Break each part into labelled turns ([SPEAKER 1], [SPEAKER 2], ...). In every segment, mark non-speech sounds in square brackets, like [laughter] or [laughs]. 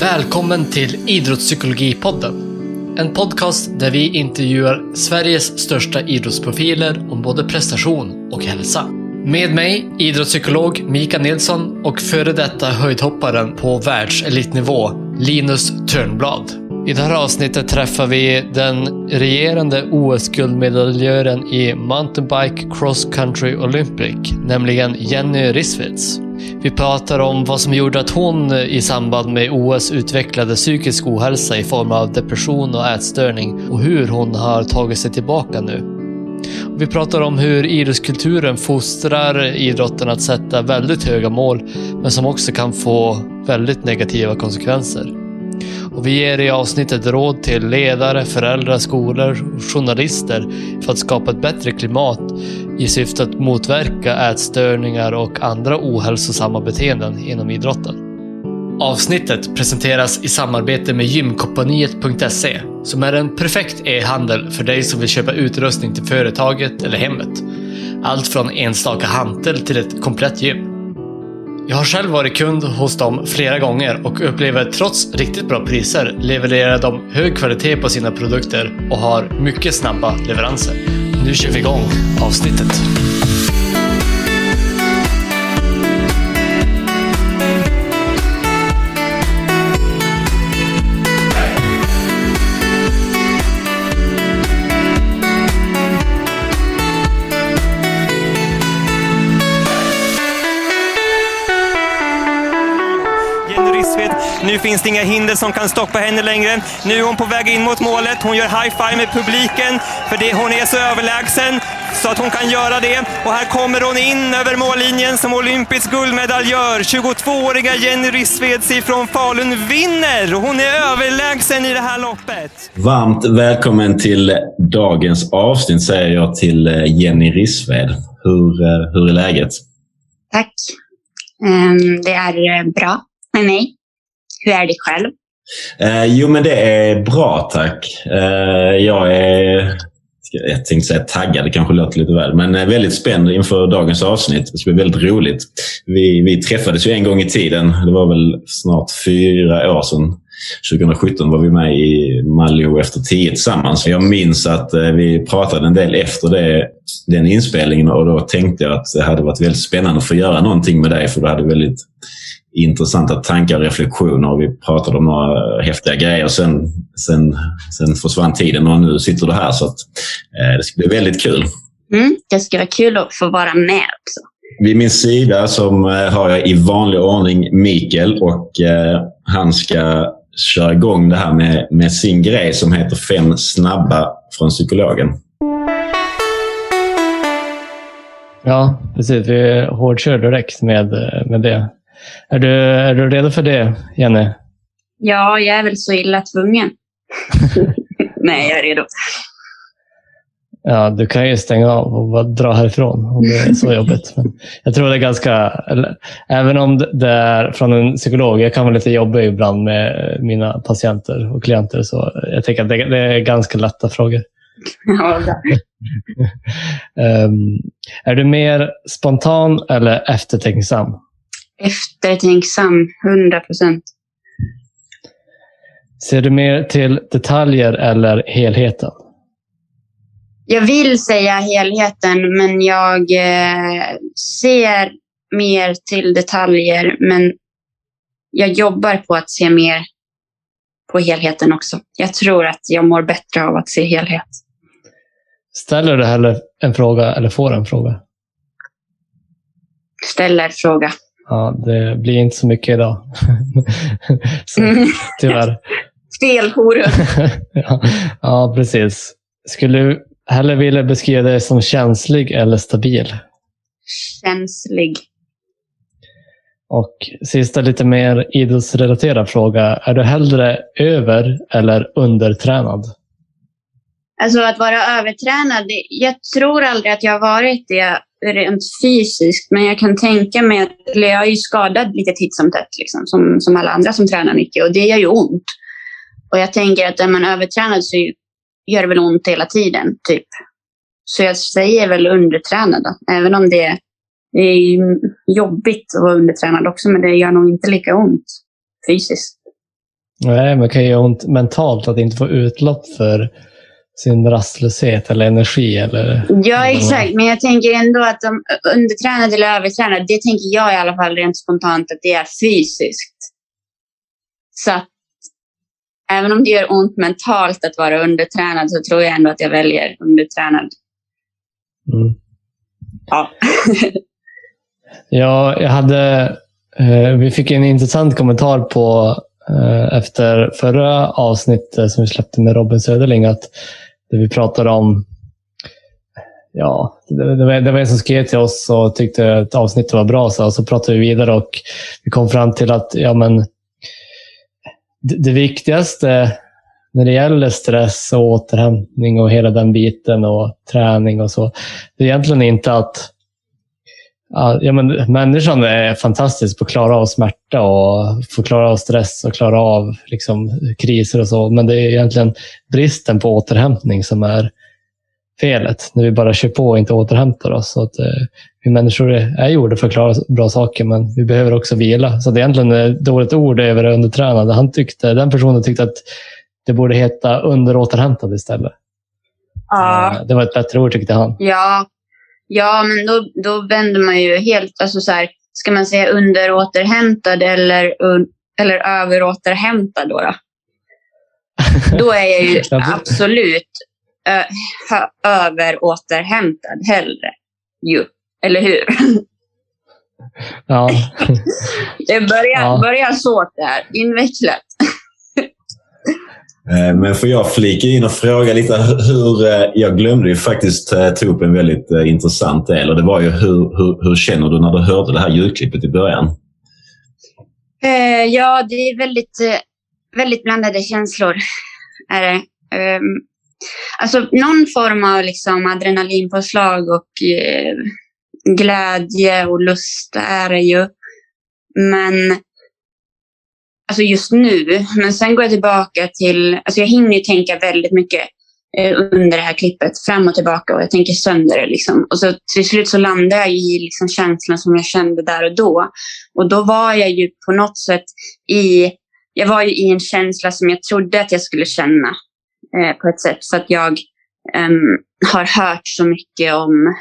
[SPEAKER 1] Välkommen till Idrottspsykologipodden. En podcast där vi intervjuar Sveriges största idrottsprofiler om både prestation och hälsa. Med mig idrottspsykolog Mika Nilsson och före detta höjdhopparen på världselitnivå Linus Törnblad. I det här avsnittet träffar vi den regerande OS-guldmedaljören i mountainbike cross country Olympic, nämligen Jenny Rissvitz. Vi pratar om vad som gjorde att hon eh, i samband med OS utvecklade psykisk ohälsa i form av depression och ätstörning och hur hon har tagit sig tillbaka nu. Vi pratar om hur idrottskulturen fostrar idrotten att sätta väldigt höga mål, men som också kan få väldigt negativa konsekvenser. Och vi ger i avsnittet råd till ledare, föräldrar, skolor och journalister för att skapa ett bättre klimat i syfte att motverka ätstörningar och andra ohälsosamma beteenden inom idrotten. Avsnittet presenteras i samarbete med gymkompaniet.se som är en perfekt e-handel för dig som vill köpa utrustning till företaget eller hemmet. Allt från enstaka hantel till ett komplett gym. Jag har själv varit kund hos dem flera gånger och upplever trots riktigt bra priser levererar de hög kvalitet på sina produkter och har mycket snabba leveranser. Nu kör vi igång avsnittet.
[SPEAKER 2] Nu finns det inga hinder som kan stoppa henne längre. Nu är hon på väg in mot målet. Hon gör high-five med publiken, för det, hon är så överlägsen så att hon kan göra det. Och här kommer hon in över mållinjen som olympisk guldmedaljör. 22-åriga Jenny Rissveds ifrån Falun vinner och hon är överlägsen i det här loppet.
[SPEAKER 3] Varmt välkommen till dagens avsnitt säger jag till eh, Jenny Rissved. Hur, eh, hur är läget?
[SPEAKER 4] Tack. Ehm, Det är eh, bra med mig. Hur är det själv?
[SPEAKER 3] Eh, jo, men det är bra tack. Eh, jag är, jag tänkte säga taggad, det kanske låter lite väl, men eh, väldigt spänd inför dagens avsnitt. Det ska bli väldigt roligt. Vi, vi träffades ju en gång i tiden. Det var väl snart fyra år sedan. 2017 var vi med i Malmö efter tio tillsammans. Jag minns att eh, vi pratade en del efter det, den inspelningen och då tänkte jag att det hade varit väldigt spännande att få göra någonting med dig för du hade väldigt intressanta tankar och reflektioner och vi pratade om några häftiga grejer. Sen, sen, sen försvann tiden och nu sitter du här så att, eh, det ska bli väldigt kul.
[SPEAKER 4] Mm, det ska vara kul att få vara med också.
[SPEAKER 3] Vid min sida som eh, har jag i vanlig ordning Mikael och eh, han ska köra igång det här med, med sin grej som heter Fem snabba från psykologen.
[SPEAKER 1] Ja, precis. Vi hårdkör direkt med, med det. Är du, är du redo för det, Jenny?
[SPEAKER 4] Ja, jag är väl så illa tvungen. [laughs] Nej, jag är redo.
[SPEAKER 1] Ja, du kan ju stänga av och bara dra härifrån om det är så jobbigt. Men jag tror det är ganska, även om det är från en psykolog, jag kan vara lite jobbig ibland med mina patienter och klienter, så jag tänker att det, det är ganska lätta frågor. [laughs]
[SPEAKER 4] Ja. [laughs]
[SPEAKER 1] Ehm, är du mer spontan eller eftertänksam?
[SPEAKER 4] Eftertänksam, 100 procent.
[SPEAKER 1] Ser du mer till detaljer eller helheten?
[SPEAKER 4] Jag vill säga helheten, men jag eh, ser mer till detaljer. Men jag jobbar på att se mer på helheten också. Jag tror att jag mår bättre av att se helhet.
[SPEAKER 1] Ställer du hellre en fråga eller får en fråga?
[SPEAKER 4] Ställer fråga.
[SPEAKER 1] Ja, det blir inte så mycket idag. [laughs] så, tyvärr. [laughs]
[SPEAKER 4] Felhoror. [laughs]
[SPEAKER 1] ja, ja, precis. Skulle du hellre vilja beskriva dig som känslig eller stabil?
[SPEAKER 4] Känslig.
[SPEAKER 1] Och sista lite mer idrottsrelaterad fråga. Är du hellre över eller undertränad?
[SPEAKER 4] Alltså att vara övertränad, jag tror aldrig att jag har varit det rent fysiskt, men jag kan tänka mig att, eller jag är ju skadad lite titt som tätt, liksom, som, som alla andra som tränar mycket och det gör ju ont. Och jag tänker att är man övertränad så gör det väl ont hela tiden, typ. Så jag säger väl undertränad då, även om det, det är jobbigt att vara undertränad också, men det gör nog inte lika ont fysiskt.
[SPEAKER 1] Nej, men det kan ju göra ont mentalt att inte få utlopp för sin rastlöshet eller energi. Eller,
[SPEAKER 4] Ja, exakt. Men jag tänker ändå att de undertränade eller övertränade, det tänker jag i alla fall rent spontant att det är fysiskt. Så att även om det gör ont mentalt att vara undertränad så tror jag ändå att jag väljer undertränad.
[SPEAKER 1] Mm.
[SPEAKER 4] Ja. [laughs]
[SPEAKER 1] Ja, jag hade... Eh, vi fick en intressant kommentar på Eh, efter förra avsnittet som vi släppte med Robin Söderling. Att där vi pratade om... Ja, det, det, var, det var en som skrev till oss och tyckte att avsnittet var bra. Så, så pratade vi vidare och vi kom fram till att ja, men, det, det viktigaste när det gäller stress och återhämtning och hela den biten och träning och så. Det är egentligen inte att Ja, men människan är fantastisk på att klara av smärta och få klara av stress och klara av liksom, kriser och så. Men det är egentligen bristen på återhämtning som är felet. När vi bara kör på och inte återhämtar oss. Så att, eh, vi människor är gjorda för att klara bra saker, men vi behöver också vila. Så det är egentligen ett dåligt ord över undertränade. Han tyckte, den personen tyckte att det borde heta underåterhämtad istället.
[SPEAKER 4] Ja.
[SPEAKER 1] Eh, Det var ett bättre ord tyckte han.
[SPEAKER 4] Ja, ja men då, då vänder man ju helt... Alltså så här, ska man säga underåterhämtad eller, un, eller överåterhämtad då? Då, [laughs] då är jag ju
[SPEAKER 1] det-
[SPEAKER 4] absolut ö, överåterhämtad hellre. Ju. Eller hur?
[SPEAKER 1] Ja. [laughs]
[SPEAKER 4] Det börjar,
[SPEAKER 1] Ja.
[SPEAKER 4] börjar svårt där. Invecklat.
[SPEAKER 3] Eh, men får jag flika in och fråga lite hur... Eh, jag glömde ju faktiskt eh, ta upp en väldigt intressant del och det var ju hur, hur, hur känner du när du hörde det här ljudklippet i början?
[SPEAKER 4] Ja, det är väldigt, väldigt blandade känslor. Är det. Ehm, alltså någon form av liksom adrenalinpåslag och glädje och lust är det ju. Men alltså just nu, men sen går jag tillbaka till, alltså jag hinner ju tänka väldigt mycket eh, under det här klippet, fram och tillbaka och jag tänker sönder det. Liksom. Och så till slut så landar jag i liksom känslan som jag kände där och då. Och då var jag ju på något sätt i, jag var ju i en känsla som jag trodde att jag skulle känna eh, på ett sätt. För att jag eh, har hört så mycket om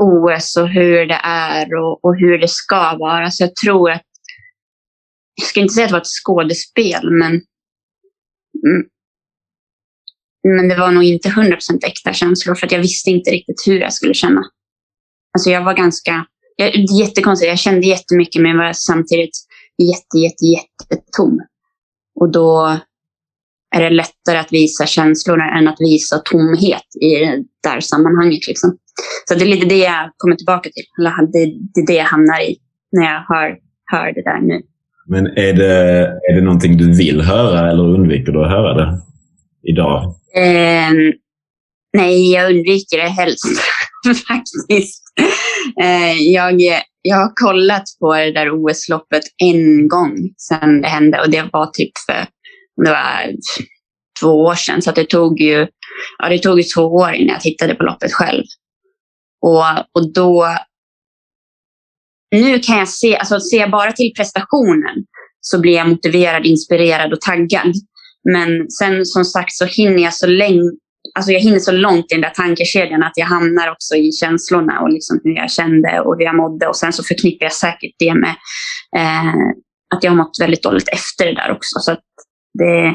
[SPEAKER 4] OS och hur det är och, och hur det ska vara. Så jag tror att, jag ska inte säga att det var ett skådespel, men, mm. men det var nog inte 100% äkta känslor för att jag visste inte riktigt hur jag skulle känna. Alltså jag var ganska, jag, det är jättekonstigt, jag kände jättemycket men jag var samtidigt jätte, jätte, jättetom. Och då är det lättare att visa känslor än att visa tomhet i det där sammanhanget. Liksom. Så det är lite det jag kommer tillbaka till. Eller det, det är det jag hamnar i när jag hör, hör det där nu.
[SPEAKER 3] Men är det, är det någonting du vill höra eller undviker du att höra det idag?
[SPEAKER 4] Eh, nej, jag undviker det helst [laughs] faktiskt. Eh, jag, jag har kollat på det där OS-loppet en gång sedan det hände och det var typ för det var två år sedan. Så att det tog ju ja, det tog ju två år innan jag tittade på loppet själv. Och, och då... Nu kan jag se, alltså ser jag bara till prestationen så blir jag motiverad, inspirerad och taggad. Men sen som sagt så hinner jag så länge, alltså jag hinner så långt i den där tankekedjan att jag hamnar också i känslorna och liksom hur jag kände och hur jag mådde. Och sen så förknippar jag säkert det med eh, att jag har mått väldigt dåligt efter det där också. Så att det,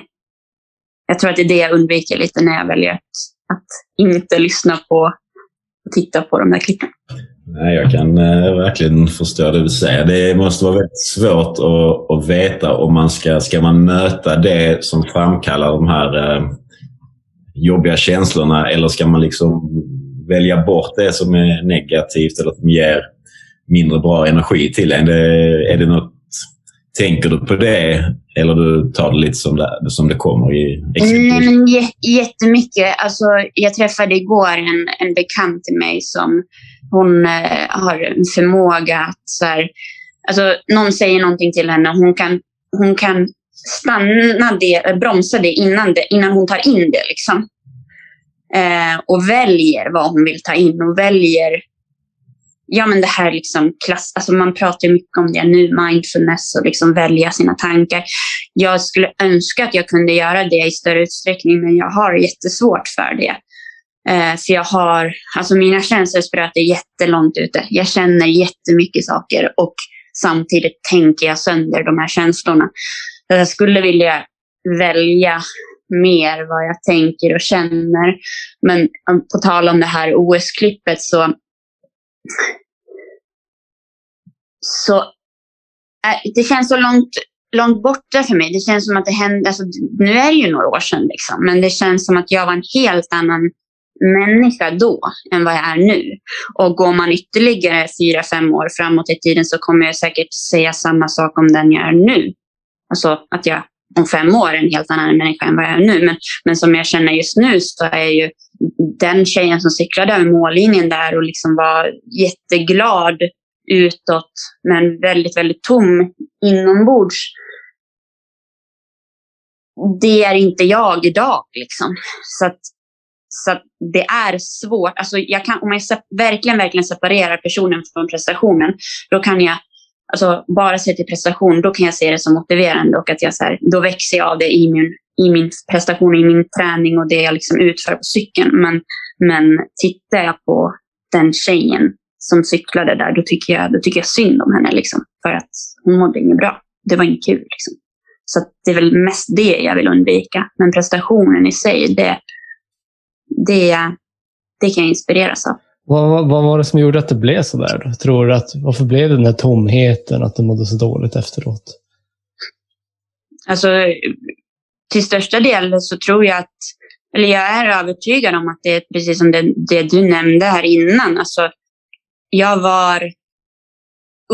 [SPEAKER 4] jag tror att det är det jag undviker lite när jag väljer att, att inte lyssna på och titta på de där klippen.
[SPEAKER 3] Nej, jag kan eh, verkligen förstå det du säger. Det måste vara väldigt svårt att, att veta om man ska, ska man möta det som framkallar de här eh, jobbiga känslorna eller ska man liksom välja bort det som är negativt eller som ger mindre bra energi till en? Det, är det något, tänker du på det eller du tar det lite som det, som det kommer? I
[SPEAKER 4] Nej, men mm, jättemycket. Alltså, jag träffade igår en, en bekant till mig som hon eh, har en förmåga att så här, alltså, någon säger någonting till henne och hon kan, hon kan stanna det, bromsa det innan, det innan hon tar in det. Liksom. Eh, och väljer vad hon vill ta in och väljer ja, men det här liksom klass, alltså man pratar mycket om det nu, mindfulness och liksom välja sina tankar. Jag skulle önska att jag kunde göra det i större utsträckning, men jag har jättesvårt för det. Eh, för jag har, alltså mina känselspröt är jättelångt ute. Jag känner jättemycket saker och samtidigt tänker jag sönder de här känslorna. Jag skulle vilja välja mer vad jag tänker och känner. Men eh, på tal om det här OS-klippet så så eh, det känns så långt, långt borta för mig. Det känns som att det hände, alltså, nu är det ju några år sedan, liksom, men det känns som att jag var en helt annan människa då än vad jag är nu. Och går man ytterligare fyra, fem år framåt i tiden så kommer jag säkert säga samma sak om den jag är nu. Alltså att jag om fem år är en helt annan människa än vad jag är nu. Men, men som jag känner just nu så är ju den tjejen som cyklade över mållinjen där och liksom var jätteglad utåt, men väldigt, väldigt tom inombords. Det är inte jag idag. Liksom. Så, att, så att det är svårt. Alltså jag kan, om jag verkligen, verkligen separerar personen från prestationen, då kan jag alltså, bara se till prestation. Då kan jag se det som motiverande och att jag, så här, då växer jag av det i min, i min prestation, i min träning och det jag liksom utför på cykeln. Men, men tittar jag på den tjejen som cyklade där, då tycker jag, då tycker jag synd om henne. Liksom, för att hon mådde inget bra. Det var inget kul. Liksom. Så det är väl mest det jag vill undvika. Men prestationen i sig, det, det, det kan jag inspireras av.
[SPEAKER 1] Vad, vad var det som gjorde att det blev så där? Tror du att, varför blev det den här tomheten, att du mådde så dåligt efteråt?
[SPEAKER 4] Alltså, till största del så tror jag att, eller jag är övertygad om att det är precis som det, det du nämnde här innan. Alltså, jag var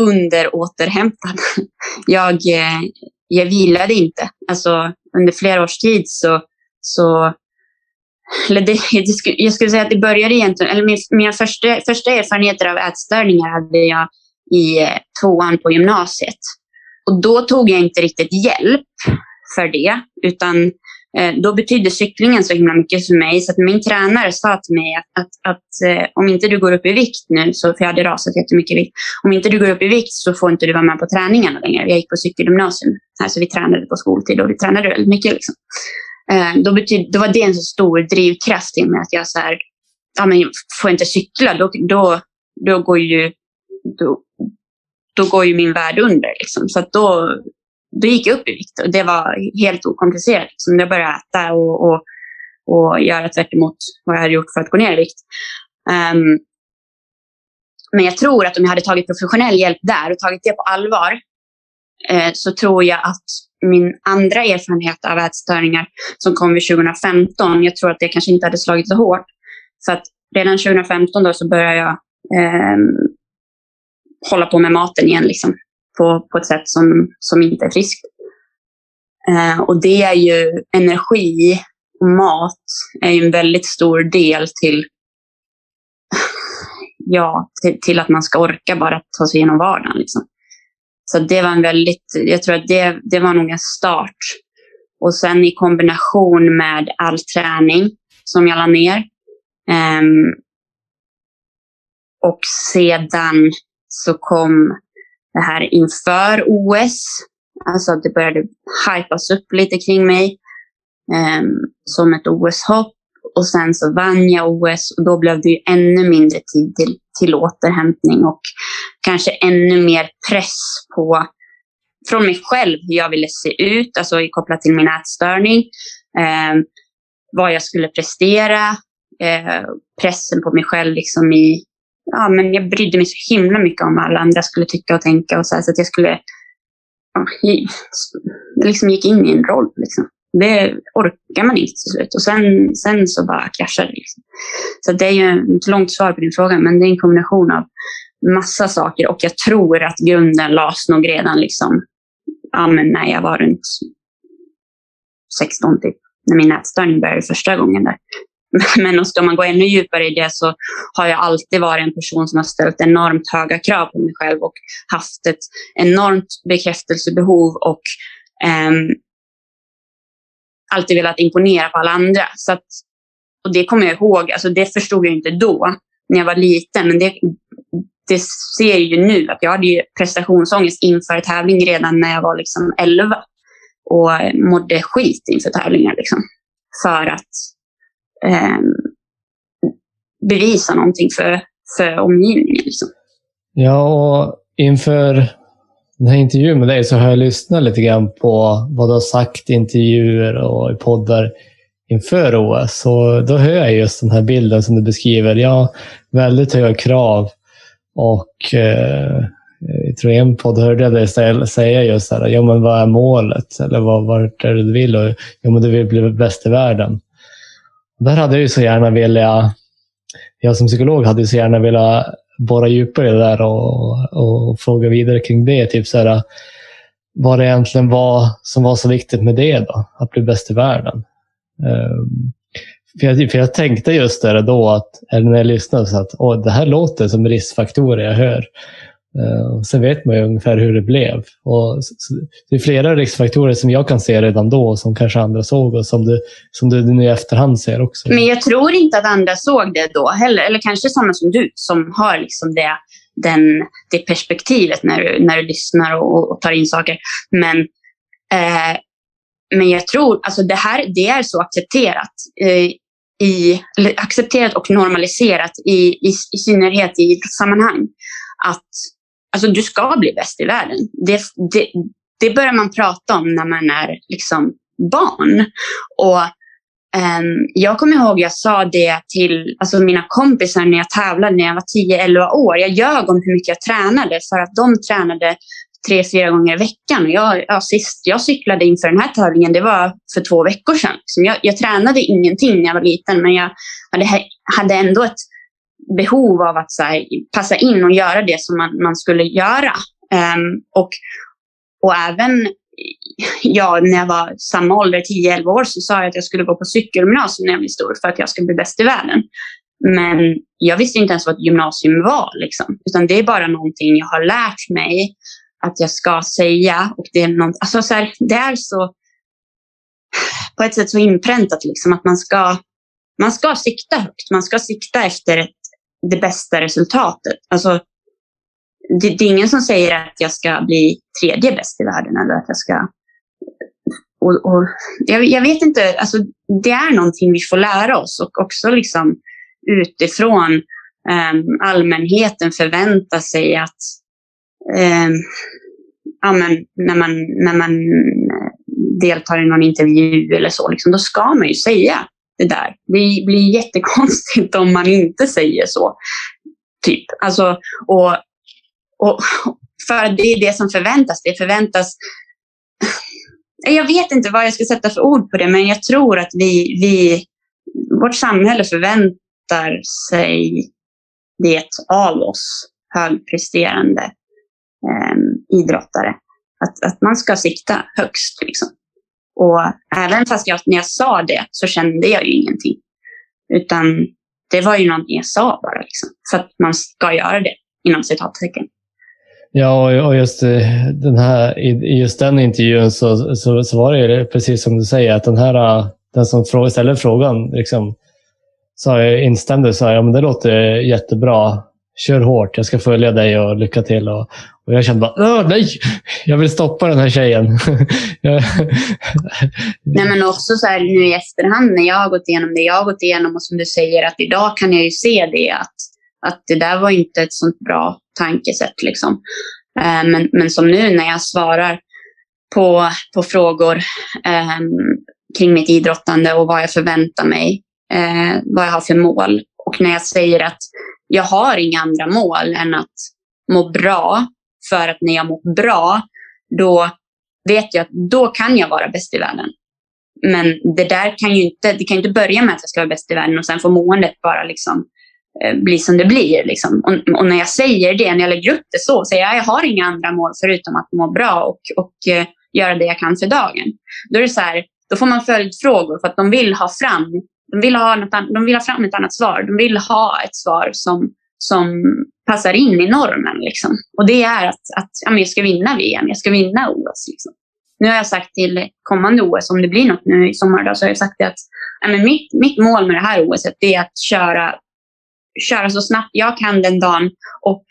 [SPEAKER 4] underåterhämtad. [laughs] Jag, eh, jag vilade inte. Alltså, under flera års tid så, så eller det, jag skulle säga att det började egentligen, eller mina första, första erfarenheter av ätstörningar hade jag i eh, tvåan på gymnasiet. Och då tog jag inte riktigt hjälp för det, utan eh, då betydde cyklingen så himla mycket för mig. Så att min tränare sa till mig att, att, att eh, om inte du går upp i vikt nu, så, för jag hade rasat jättemycket i vikt. Om inte du går upp i vikt så får inte du vara med på träningarna längre. Jag gick på cykelgymnasium. Alltså vi tränade på skoltid och vi tränade väldigt mycket. Liksom. Eh, då, betyd, då var det en så stor drivkraft i mig att jag så här, ja, men får jag inte cykla då, då, då, går ju, då, då går ju min värld under. Liksom. Så då, då gick jag upp i vikt och det var helt okomplicerat. Liksom. jag började äta och, och, och göra tvärt vad jag hade gjort för att gå ner i vikt. Um, men jag tror att om jag hade tagit professionell hjälp där och tagit det på allvar eh, så tror jag att min andra erfarenhet av ätstörningar som kom vid 2015, jag tror att det kanske inte hade slagit så hårt. Så att redan 2015 då så började jag eh, hålla på med maten igen. Liksom på, på ett sätt som, som inte är friskt. Eh, och det är ju energi och mat är ju en väldigt stor del till, [laughs] ja, till, till, att man ska orka bara ta sig igenom vardagen. Liksom. Så det var en väldigt, jag tror att det, det var nog en start. Och sen i kombination med all träning som jag la ner. Um, och sedan så kom det här inför OS. Alltså att det började hypas upp lite kring mig um, som ett OS-hopp. Och sen så vann jag OS och då blev det ju ännu mindre tid till, till återhämtning och kanske ännu mer press på från mig själv hur jag ville se ut, alltså kopplat till min ätstörning. Eh, vad jag skulle prestera, eh, pressen på mig själv liksom i ja, men jag brydde mig så himla mycket om vad alla andra skulle tycka och tänka och så, här, så att jag skulle ja, jag liksom gick in i en roll. Liksom. Det orkar man inte till slut. Och sen, sen så bara kraschar det. Liksom. Så det är ju ett långt svar på din fråga, men det är en kombination av massa saker och jag tror att grunden lades nog redan liksom, ja, men när jag var runt 16 typ, när min ätstörning började första gången där. [laughs] Men ska man gå ännu djupare i det så har jag alltid varit en person som har ställt enormt höga krav på mig själv och haft ett enormt bekräftelsebehov och um, alltid velat imponera på alla andra. Så att, och det kommer jag ihåg, alltså det förstod jag inte då när jag var liten, men det, det ser ju nu att jag hade ju prestationsångest inför tävling redan när jag var liksom 11 och mådde skit inför tävlingar. Liksom, för att eh, bevisa någonting för, för omgivningen. Liksom.
[SPEAKER 1] Ja, och inför den här intervjun med dig så har jag lyssnat lite grann på vad du har sagt i intervjuer och i poddar inför OS. Och då hör jag just den här bilden som du beskriver. Ja, väldigt höga krav och eh, jag tror en podd hörde jag dig säga just så här, ja men vad är målet? Eller vad, vart är det du vill? Och, ja men du vill bli bäst i världen. Där hade jag ju så gärna velat, jag som psykolog hade så gärna velat borra djupare i det där och, och fråga vidare kring det. Typ så här, vad det egentligen var som var så viktigt med det då, att bli bäst i världen. Um, för jag, för jag tänkte just där då, att, eller när jag lyssnade, så att Åh, det här låter som riskfaktorer jag hör. Uh, sen vet man ju ungefär hur det blev. Och, så, det är flera riskfaktorer som jag kan se redan då, som kanske andra såg och som du, som du nu i efterhand ser också.
[SPEAKER 4] Men jag tror inte att andra såg det då heller. Eller kanske sådana som du, som har liksom det, den, det perspektivet när du, när du lyssnar och, och tar in saker. Men eh, men jag tror, alltså det här det är så accepterat. Eh, i, accepterat och normaliserat i, i, i synnerhet i idrottssammanhang. Att alltså, du ska bli bäst i världen. Det, det, det börjar man prata om när man är liksom, barn. Och um, Jag kommer ihåg jag sa det till alltså, mina kompisar när jag tävlade när jag var 10-11 år. Jag ljög om hur mycket jag tränade för att de tränade tre, fyra gånger i veckan. Och jag, ja, sist jag cyklade inför den här tävlingen, det var för två veckor sedan. Jag, jag tränade ingenting när jag var liten, men jag hade, hade ändå ett behov av att här, passa in och göra det som man, man skulle göra. Um, och, och även ja, när jag var samma ålder, 10-11 år, så sa jag att jag skulle gå på cykelgymnasium när jag blev stor för att jag skulle bli bäst i världen. Men jag visste inte ens vad ett gymnasium var. Liksom. Utan det är bara någonting jag har lärt mig att jag ska säga. Och det, är något, alltså så här, det är så på ett sätt så inpräntat liksom, att man ska, man ska sikta högt. Man ska sikta efter ett, det bästa resultatet. Alltså, det, det, är ingen som säger att jag ska bli tredje bäst i världen eller att jag ska... Och, och jag, jag, vet inte, alltså, det är någonting vi får lära oss och också liksom utifrån um, allmänheten förvänta sig att eh, ja, men när, man, när man eh, deltar i någon intervju eller så, liksom, då ska man ju säga det där. Det blir jättekonstigt [laughs] om man inte säger så. Typ. Alltså, och, och [laughs] för det är det som förväntas. Det förväntas... [sighs] Jag vet inte vad jag ska sätta för ord på det, men jag tror att vi, vi vårt samhälle förväntar sig det av oss högpresterande eh, idrottare. Att, att man ska sikta högst. Liksom. Och även fast jag, när jag sa det så kände jag ju ingenting. Utan det var ju någonting jag sa bara. Liksom, för att man ska göra det, inom citattecken.
[SPEAKER 1] Ja, och just, eh, den här, i just den intervjun så, så, så var det precis som du säger, att den här eh, den som ställde frågan liksom, så instämde och sa ja, men det låter jättebra kör hårt, jag ska följa dig och lycka till. Och, och jag kände bara, nej, jag vill stoppa den här tjejen. [laughs] [laughs]
[SPEAKER 4] nej, men också så här, nu i efterhand när jag har gått igenom det jag har gått igenom och som du säger att idag kan jag ju se det att, att det där var inte ett sånt bra tankesätt. Liksom. Eh, men, men som nu när jag svarar på, på frågor eh, kring mitt idrottande och vad jag förväntar mig, eh, vad jag har för mål. Och när jag säger att jag har inga andra mål än att må bra. För att när jag mår bra, då vet jag att då kan jag vara bäst i världen. Men det där kan ju inte, det kan inte börja med att jag ska vara bäst i världen och sen får måendet bara liksom, eh, bli som det blir. Liksom. Och, och, när jag säger det, när jag lägger upp det så, säger jag jag har inga andra mål förutom att må bra och, och uh, göra det jag kan för dagen. Då är det så här, då får man följdfrågor för att de vill ha fram de vill, ha något, de vill ha fram ett annat svar. De vill ha ett svar som, som passar in i normen. Liksom. Och det är att, att ja, men jag ska vinna VM, jag ska vinna OS. Liksom. Nu har jag sagt till kommande OS, om det blir något nu i sommar, då, så har jag sagt att ja, men mitt, mitt mål med det här OS är att köra, köra så snabbt jag kan den dagen och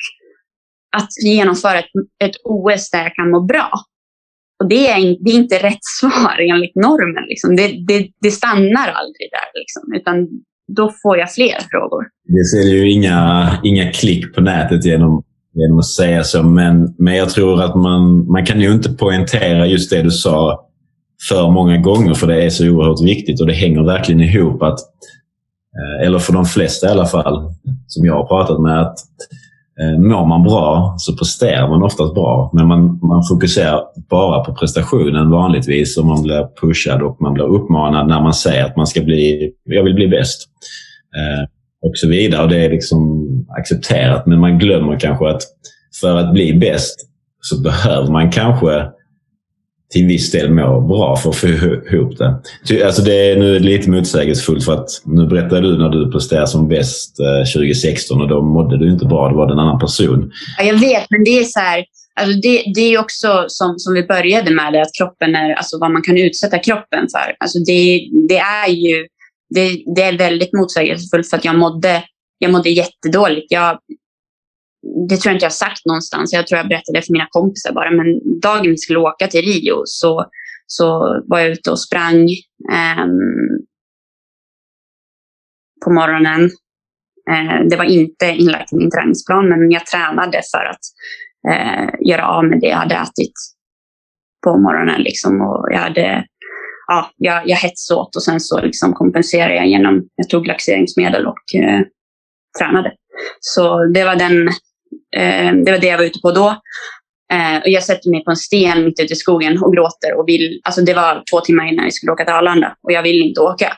[SPEAKER 4] att genomföra ett, ett OS där jag kan må bra. Och det är, det är inte rätt [laughs] svar enligt normen. Liksom. Det, det, det stannar aldrig där, liksom, utan då får jag fler frågor.
[SPEAKER 3] Det ser ju inga, inga klick på nätet genom, genom att säga så, men, men jag tror att man, man kan ju inte poängtera just det du sa för många gånger, för det är så oerhört viktigt och det hänger verkligen ihop. att eh, Eller för de flesta i alla fall, som jag har pratat med, att Eh, mår man bra så presterar man oftast bra. Men man, man fokuserar bara på prestationen vanligtvis och man blir pushad och man blir uppmanad när man säger att man ska bli, jag vill bli bäst. Eh, och så vidare. Och det är liksom accepterat. Men man glömmer kanske att för att bli bäst så behöver man kanske till viss del mår bra för att få ihop det. Alltså det är nu lite motsägelsefullt för att nu berättade du när du presterade som bäst eh, 2016 och då mådde du inte bra. Det var en annan person.
[SPEAKER 4] Ja, jag vet, men det är så här. Alltså det, det är också som, som vi började med, det, att kroppen är, alltså vad man kan utsätta kroppen för. Alltså det, det är ju det, det är väldigt motsägelsefullt för att jag mådde, jag mådde jättedåligt. Jag, det tror jag inte jag har sagt någonstans. Jag tror jag berättade för mina kompisar bara. Men dagen vi skulle åka till Rio så, så var jag ute och sprang eh, på morgonen. Eh, det var inte inlagt i min träningsplan, men jag tränade för att eh, göra av med det jag hade ätit på morgonen. Liksom. Och jag, hade, ja, jag, jag hetsåt och sen så liksom kompenserade jag genom jag tog laxeringsmedel och eh, tränade. Så det var den Eh, det var det jag var ute på då. Eh, och jag sätter mig på en sten mitt ute i skogen och gråter. Och vill, alltså det var två timmar innan vi skulle åka till Arlanda och jag vill inte åka.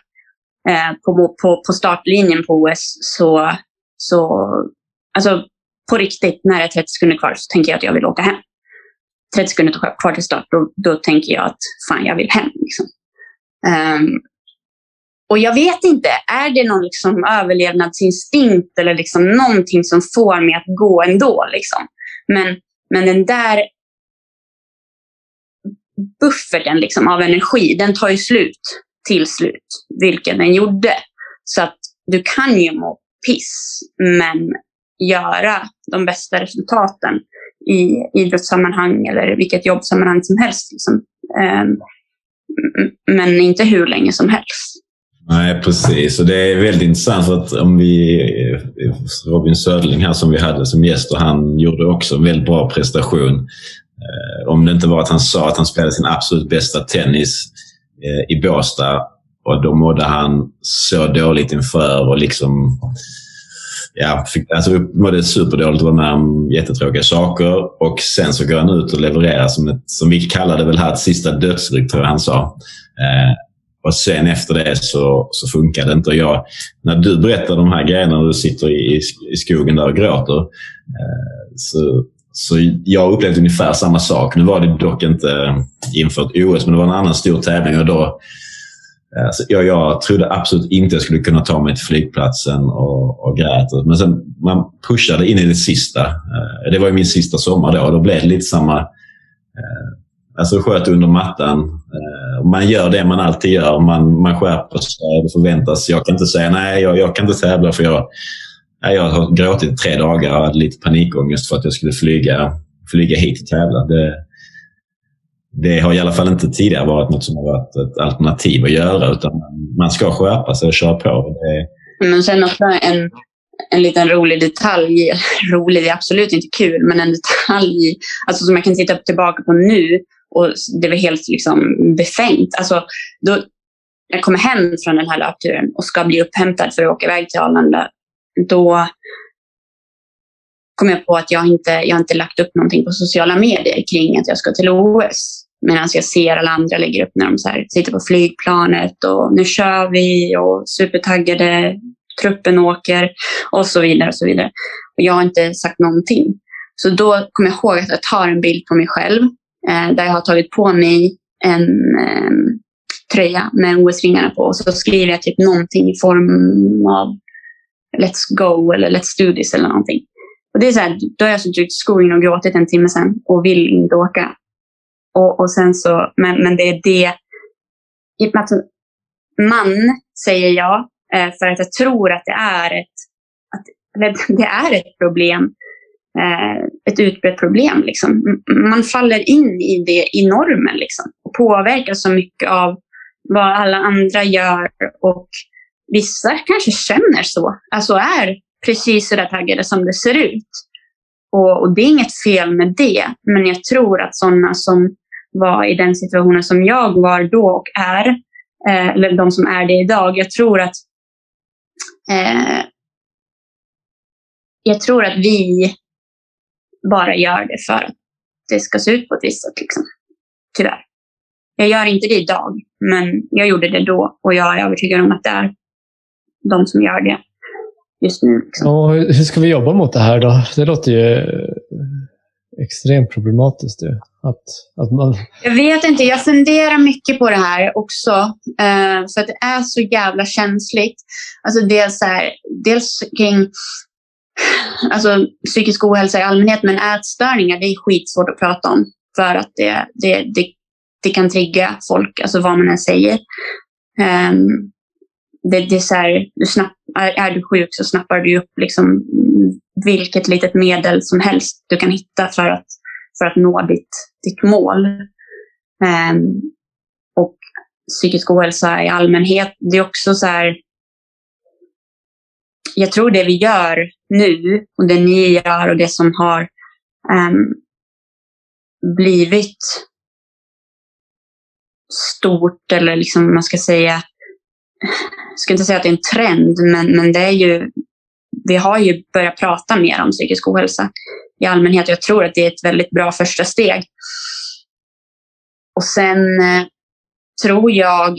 [SPEAKER 4] Eh, på, på, på startlinjen på OS så, så alltså på riktigt, när det är 30 sekunder kvar så tänker jag att jag vill åka hem. 30 sekunder kvar till start, då, då tänker jag att fan, jag vill hem. Liksom. Um, och jag vet inte, är det någon liksom överlevnadsinstinkt eller liksom någonting som får mig att gå ändå? Liksom? Men, men den där bufferten liksom av energi, den tar ju slut till slut, vilket den gjorde. Så att du kan ju må piss, men göra de bästa resultaten i idrottssammanhang eller vilket jobbsammanhang som helst. Liksom. Ehm, men inte hur länge som helst.
[SPEAKER 3] Nej, precis. Och det är väldigt intressant att om vi... Robin Södling här som vi hade som gäst och han gjorde också en väldigt bra prestation. Eh, om det inte var att han sa att han spelade sin absolut bästa tennis eh, i Båstad och då mådde han så dåligt inför och liksom... Ja, fick, alltså mådde superdåligt och var med om jättetråkiga saker. Och sen så går han ut och levererar som ett, som vi kallade väl här, ett sista dödsryck, tror jag han sa. Eh, och sen efter det så, så funkar det inte. Och jag, när du berättar de här grejerna och du sitter i, i skogen där och gråter. Eh, så, så jag upplevde ungefär samma sak. Nu var det dock inte eh, inför ett OS, men det var en annan stor tävling. Och då, alltså, jag, jag trodde absolut inte jag skulle kunna ta mig till flygplatsen och, och grät. Men sen man pushade in i det sista. Eh, det var ju min sista sommar då. Och då blev det lite samma eh, Alltså sköt under mattan. Eh, man gör det man alltid gör. Man, man skärper sig. Det förväntas. Jag kan inte säga nej, jag, jag kan inte tävla för jag, jag har gråtit tre dagar och hade lite panikångest för att jag skulle flyga, flyga hit och tävla. Det, det har i alla fall inte tidigare varit något som har varit ett alternativ att göra. Utan man ska skärpa sig och köra på. Det...
[SPEAKER 4] Men sen också en, en liten rolig detalj. [laughs] Rolig, det är absolut inte kul, men en detalj alltså som jag kan titta tillbaka på nu och det var helt liksom befängt. Alltså, då, jag kommer hem från den här löpturen och ska bli upphämtad för att åka iväg till Arlanda. Då kom jag på att jag inte jag inte lagt upp någonting på sociala medier kring att jag ska till OS. Medan jag ser alla andra lägger upp när de så här, sitter på flygplanet och nu kör vi och supertaggade, truppen åker och så vidare. Och så vidare. Och jag har inte sagt någonting. Så då kommer jag ihåg att jag tar en bild på mig själv Eh, där jag har tagit på mig en eh, tröja med OS-ringarna på och så skriver jag typ någonting i form av Let's go eller Let's do this eller någonting. Och det är så här, då har jag suttit i skogen och gråtit en timme sen och vill inte åka. Och, och sen så, men, men det är det. Man säger jag eh, för att jag tror att det är ett, att, [laughs] det är ett problem Eh, ett utbrett problem. Liksom. Man faller in i det i normen liksom, och påverkas så mycket av vad alla andra gör och vissa kanske känner så, alltså är precis så där taggade som det ser ut. Och, och, det är inget fel med det, men jag tror att sådana som var i den situationen som jag var då och är, eh, eller de som är det idag, jag tror att eh, jag tror att vi bara gör det för att det ska se ut på ett visst sätt. Liksom. Tyvärr. Jag gör inte det idag, men jag gjorde det då och jag är övertygad om att det är de som gör det just nu. Liksom.
[SPEAKER 1] Och hur ska vi jobba mot det här då? Det låter ju extremt problematiskt. Ju. Att, att man...
[SPEAKER 4] Jag vet inte, jag funderar mycket på det här också. Eh, för att det är så jävla känsligt. Alltså dels, här, dels kring alltså, psykisk ohälsa i allmänhet, men ätstörningar det är skitsvårt att prata om. För att det, det, det, det kan trigga folk, alltså vad man än säger. Um, det, det är så här, du snapp, är, är, du sjuk så snappar du upp liksom vilket litet medel som helst du kan hitta för att, för att nå ditt, ditt mål. Um, och psykisk ohälsa i allmänhet, det är också så här, jag tror det vi gör nu och det ni gör och det som har um, blivit stort eller liksom man ska säga, jag ska inte säga att det är en trend, men, men det är ju, vi har ju börjat prata mer om psykisk ohälsa i allmänhet. Jag tror att det är ett väldigt bra första steg. Och sen eh, tror jag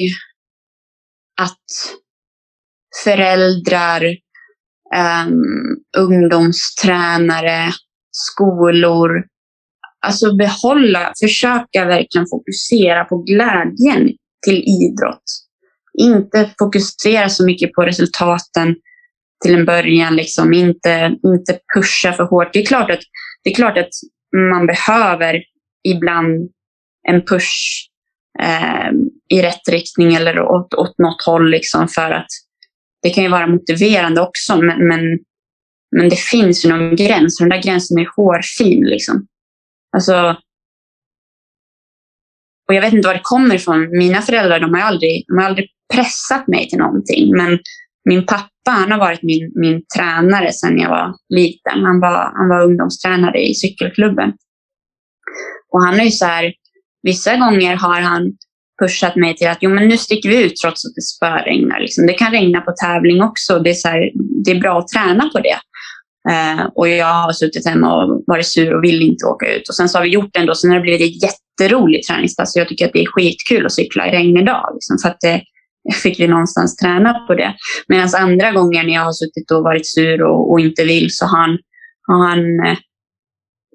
[SPEAKER 4] att föräldrar um, ungdomstränare, skolor. Alltså behålla, försöka verkligen fokusera på glädjen till idrott. Inte fokusera så mycket på resultaten till en början. Liksom. Inte, inte pusha för hårt. Det är, klart att, det är klart att man behöver ibland en push eh, i rätt riktning eller åt, åt något håll liksom, för att det kan ju vara motiverande också, men, men, men det finns ju någon gräns. Och den där gränsen är hårfin. Liksom. Alltså, och jag vet inte var det kommer ifrån. Mina föräldrar de har aldrig, de har aldrig pressat mig till någonting. Men min pappa han har varit min, min tränare sedan jag var liten. Han var, han var ungdomstränare i cykelklubben. Och han är ju så här, vissa gånger har han pushat mig till att jo, men nu sticker vi ut trots att det spöregnar. Liksom. Det kan regna på tävling också. Det är, så här, det är bra att träna på det. Eh, och jag har suttit hemma och varit sur och vill inte åka ut. Och sen så har vi gjort det ändå. Sen har det blivit ett jätteroligt träningspass. Jag tycker att det är skitkul att cykla i regn idag. Liksom, för att eh, [laughs] det, fick vi någonstans träna på det. Medan andra gånger när jag har suttit och varit sur och, och inte vill så har han, har han eh,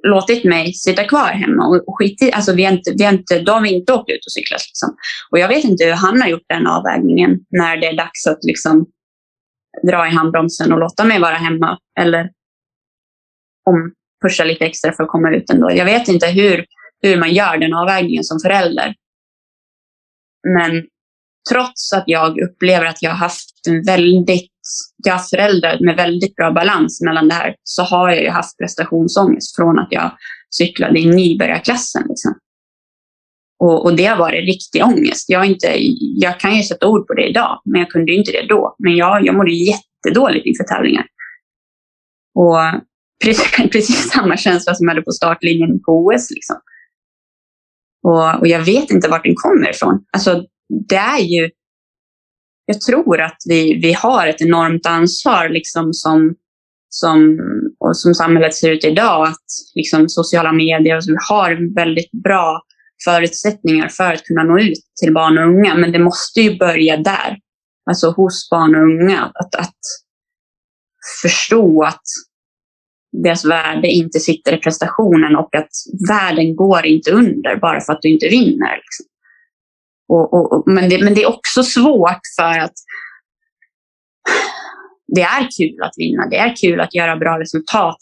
[SPEAKER 4] låtit mig sitta kvar hemma och, och skit i, alltså vi har inte, vi har inte, då har vi inte åkt ut och cyklat. Liksom. Och jag vet inte hur han har gjort den avvägningen när det är dags att liksom dra i handbromsen och låta mig vara hemma. Eller om pusha lite extra för att komma ut ändå. Jag vet inte hur, hur man gör den avvägningen som förälder. Men trots att jag upplever att jag har haft en väldigt, jag har föräldrar med väldigt bra balans mellan det här, så har jag ju haft prestationsångest från att jag cyklade i nybörjarklassen. Liksom. Och, och det har varit riktig ångest. Jag, inte, jag kan ju sätta ord på det idag, men jag kunde inte det då. Men jag, jag mådde jättedåligt inför tävlingar. Och [laughs] precis, precis samma känsla som jag hade på startlinjen på OS. Liksom. Och, och, jag vet inte vart den kommer ifrån. Alltså, det är ju... Jag tror att vi, vi har ett enormt ansvar liksom som, som, och som samhället ser ut idag. Att liksom sociala medier så, vi har väldigt bra förutsättningar för att kunna nå ut till barn och unga. Men det måste ju börja där. Alltså hos barn och unga. Att, att förstå att deras värde inte sitter i prestationen och att världen går inte under bara för att du inte vinner. Liksom. Och, och, men, det, men det är också svårt för att det är kul att vinna. Det är kul att göra bra resultat.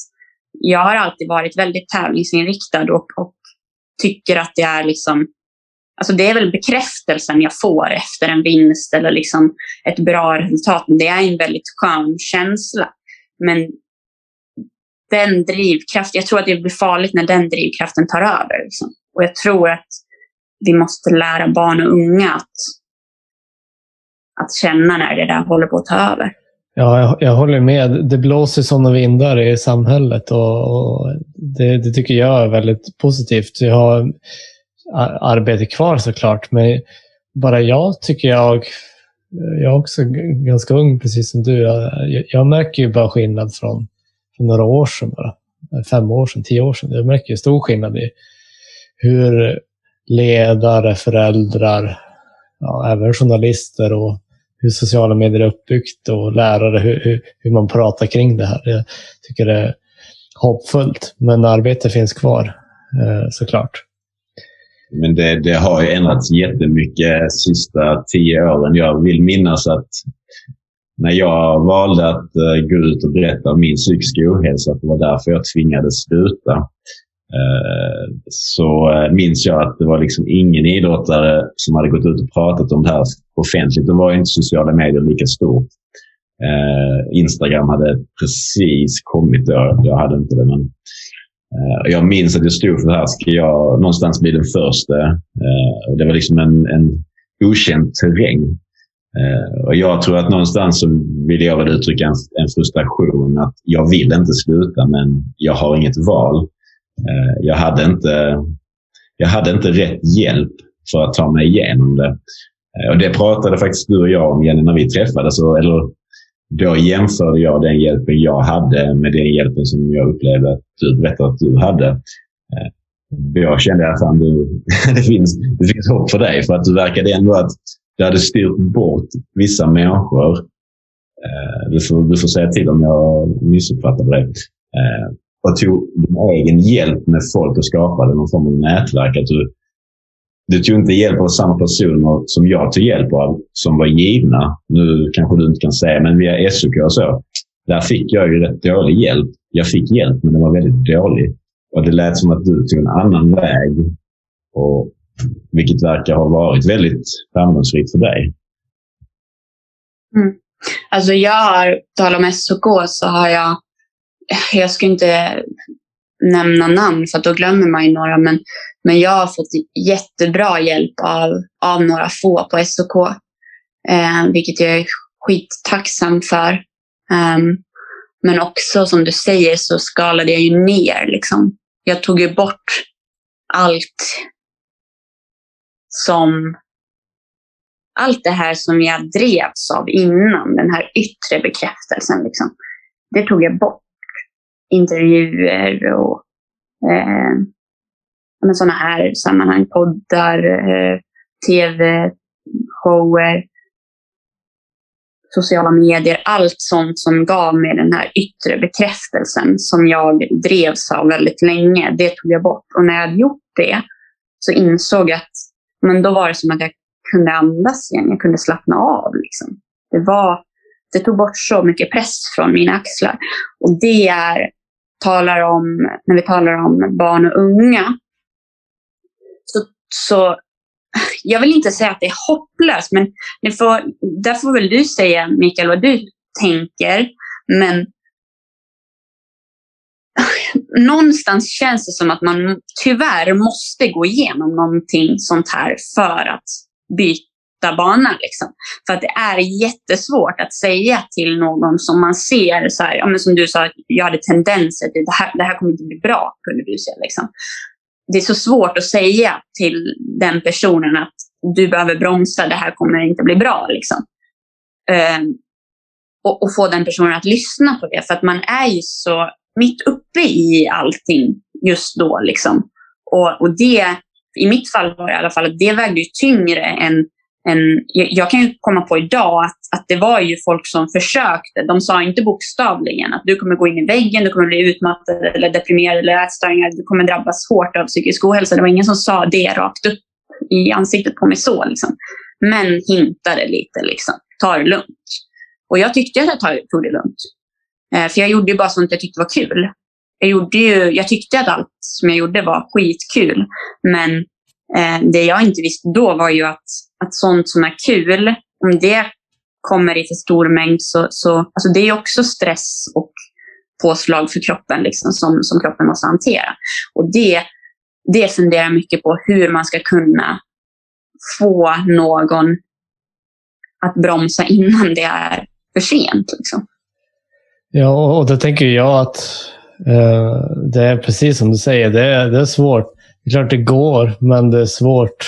[SPEAKER 4] Jag har alltid varit väldigt tävlingsinriktad och, och tycker att det är liksom Alltså det är väl bekräftelsen jag får efter en vinst eller liksom ett bra resultat. Det är en väldigt skön känsla. Men den drivkraften, jag tror att det blir farligt när den drivkraften tar över. Liksom. Och jag tror att vi måste lära barn och unga att, att känna när det där håller på att ta över.
[SPEAKER 1] Ja, jag, jag håller med. Det blåser sådana vindar i samhället och, och det, det, tycker jag är väldigt positivt. Jag har arbete kvar såklart, men bara jag tycker jag, jag är också ganska ung precis som du. Jag, jag märker ju bara skillnad från, från några år sedan bara. Fem år sedan, tio år sedan. Jag märker ju stor skillnad i hur ledare, föräldrar, ja, även journalister och hur sociala medier är uppbyggt och lärare, hur, hur, hur, man pratar kring det här. Jag tycker det är hoppfullt, men arbete finns kvar eh, såklart.
[SPEAKER 3] Men det, det har ju ändrats jättemycket sista tio åren. Jag vill minnas att när jag valde att eh, gå ut och berätta om min psykiska ohälsa, att det var därför jag tvingades sluta. Eh, så eh, minns jag att det var liksom ingen idrottare som hade gått ut och pratat om det här offentligt. Då var inte sociala medier lika stort. Eh, Instagram hade precis kommit då. Jag hade inte det, men Eh, jag minns att jag stod för det här. Ska jag någonstans bli den första? Eh, det var liksom en, en okänd terräng. Eh, och jag tror att någonstans så vill jag väl uttrycka en, en frustration att jag vill inte sluta, men jag har inget val. Eh, jag hade inte, jag hade inte rätt hjälp för att ta mig igenom det. Eh, och det pratade faktiskt du och jag om, Jenny, när vi träffades. Eller då jämförde jag den hjälpen jag hade med den hjälpen som jag upplevde att du berättade att du hade. Eh, jag kände att fan, du, [laughs] det, finns, det finns hopp för dig. För att du verkade ändå att du hade styrt bort vissa människor. Du får, du får säga till om jag missuppfattade dig. Och tog din egen hjälp med folk och skapade någon form av nätverk. Att du, du tog inte hjälp av samma personer som jag tog hjälp av, som var givna. Nu kanske du inte kan säga, men via SOK och så. Där fick jag ju rätt dålig hjälp. Jag fick hjälp, men den var väldigt dålig. Och det lät som att du tog en annan väg. Och, vilket verkar ha varit väldigt framgångsrikt för dig.
[SPEAKER 4] Mm. Alltså jag har, tal om SOK, så har jag, jag ska inte nämna namn för då glömmer man ju några, men men jag har fått jättebra hjälp av, av några få på SOK, eh, vilket jag är skittacksam för. Um, men också som du säger så skalade jag ju ner. Liksom. Jag tog ju bort allt som allt det här som jag drevs av innan, den här yttre bekräftelsen. Liksom, det tog jag bort. Intervjuer och eh, sådana här sammanhang, poddar, eh, tv-shower, sociala medier, allt sånt som gav mig den här yttre bekräftelsen som jag drevs av väldigt länge, det tog jag bort. Och när jag hade gjort det så insåg jag att men då var det som att jag kunde andas igen, jag kunde slappna av. Liksom. Det, var, det tog bort så mycket press från mina axlar. Och det är, talar om, när vi talar om barn och unga, så jag vill inte säga att det är hopplöst, men ni får, där får väl du säga, Mikael, vad du tänker. Men någonstans känns det som att man tyvärr måste gå igenom någonting sånt här för att byta bana. Liksom. För att det är jättesvårt att säga till någon som man ser, så här, ja, men som du sa, jag hade tendenser till det här, det här kommer inte bli bra, kunde du säga. Liksom det är så svårt att säga till den personen att du behöver bromsa, det här kommer inte bli bra. Liksom. Um, och, och, få den personen att lyssna på det. För att man är ju så mitt uppe i allting just då. Liksom. Och, och det, i mitt fall var det i alla fall att det vägde ju tyngre än Ehm, en, jag kan ju komma på idag att, att det var ju folk som försökte. De sa inte bokstavligen att du kommer gå in i väggen, du kommer bli utmattad eller deprimerad eller ätstörningar, du kommer drabbas hårt av psykisk ohälsa. Det var ingen som sa det rakt upp i ansiktet på mig så. Liksom. Men hintade lite, liksom. ta det lugnt. Och jag tyckte att jag tog det lugnt. Eh, för jag gjorde ju bara sånt jag tyckte var kul. Jag, gjorde ju, jag tyckte att allt som jag gjorde var skitkul. Men eh, det jag inte visste då var ju att att sånt som är kul, om det kommer i för stor mängd så, så alltså det är också stress och påslag för kroppen liksom, som, som kroppen måste hantera. Och det, det funderar jag mycket på, hur man ska kunna få någon att bromsa innan det är för sent. Liksom.
[SPEAKER 1] Ja, och då tänker jag att eh, det är precis som du säger, det är, det är svårt. Det är klart det går, men det är svårt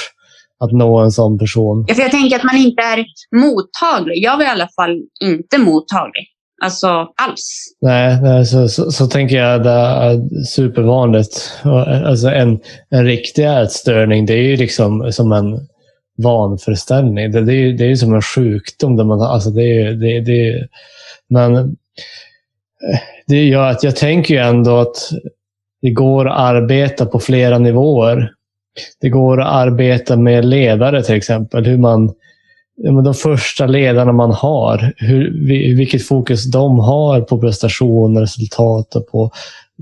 [SPEAKER 1] att nå en sån person.
[SPEAKER 4] Ja, för jag tänker att man inte är mottaglig. Jag var i alla fall inte mottaglig. Alltså alls.
[SPEAKER 1] Nej, nej så, så, så, tänker jag det är supervanligt. Alltså en, en riktig ätstörning, det är ju liksom som en vanföreställning. Det, det, är, det är som en sjukdom. Där man, alltså det, det, det, men det gör att jag tänker ju ändå att det går att arbeta på flera nivåer. Det går att arbeta med ledare till exempel. Hur man, de första ledarna man har, hur, vilket fokus de har på prestation, resultat och på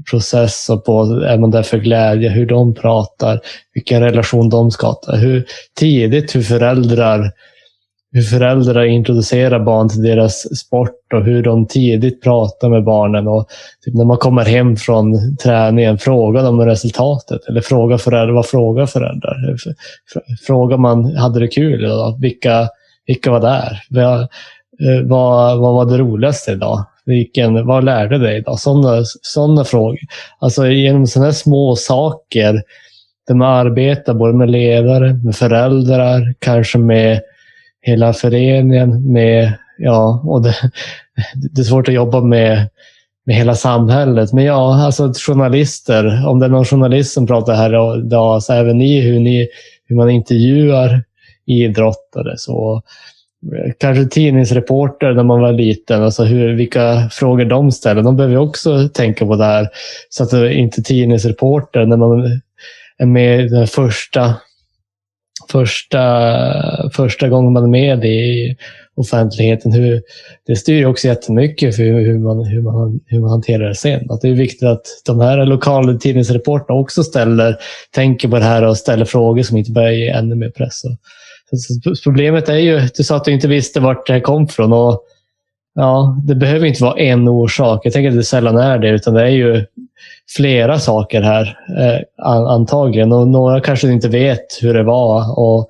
[SPEAKER 1] process och på, är man där för glädje, hur de pratar, vilken relation de skapar, hur tidigt hur föräldrar hur föräldrar introducerar barn till deras sport och hur de tidigt pratar med barnen. Och typ när man kommer hem från träningen, frågar de om resultatet. Eller fråga föräldrar, vad frågar föräldrar? Frågar man, hade det kul idag? Vilka, vilka var där? Vad, eh, vad, vad var det roligaste idag? Vilken, vad lärde dig idag? Sådana, sådana frågor. Alltså genom sådana små saker där man arbetar både med ledare, med föräldrar, kanske med hela föreningen. Med, ja, och det, det är svårt att jobba med, med hela samhället. Men ja, alltså journalister. Om det är någon journalist som pratar här idag, så även ni hur, ni, hur man intervjuar idrottare. Så eh, kanske tidningsreporter när man var liten, alltså hur, vilka frågor de ställer. De behöver också tänka på det här. Så att inte tidningsreporter när man är med i den första, första, första gången man är med i offentligheten. Hur, det styr också jättemycket för hur man, hur, man, hur man hanterar det sen. Att det är viktigt att de här lokala tidningsreporterna också ställer, tänker på det här och ställer frågor som inte börjar ge ännu mer press. Problemet är ju, du sa att du inte visste vart det här kom från. Och, ja, det behöver inte vara en orsak. Jag tänker att det sällan är det, utan det är ju flera saker här eh, antagligen. Och några kanske inte vet hur det var. Och,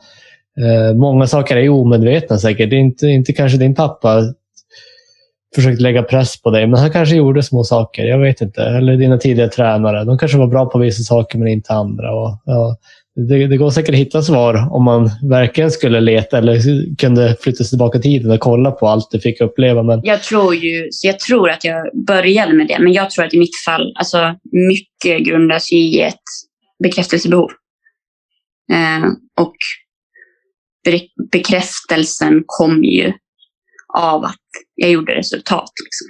[SPEAKER 1] eh, många saker är omedvetna säkert. Det är inte, inte kanske din pappa försökt lägga press på dig, men han kanske gjorde små saker. Jag vet inte. Eller dina tidigare tränare. De kanske var bra på vissa saker, men inte andra. Och, ja, det, det, går säkert att hitta svar om man verkligen skulle leta eller kunde flytta sig tillbaka i tiden och kolla på allt du fick uppleva. Men...
[SPEAKER 4] Jag, tror ju, så jag tror att jag började med det, men jag tror att i mitt fall, alltså mycket grundas i ett bekräftelsebehov. Eh, och bekräftelsen kom ju av att jag gjorde resultat. Liksom.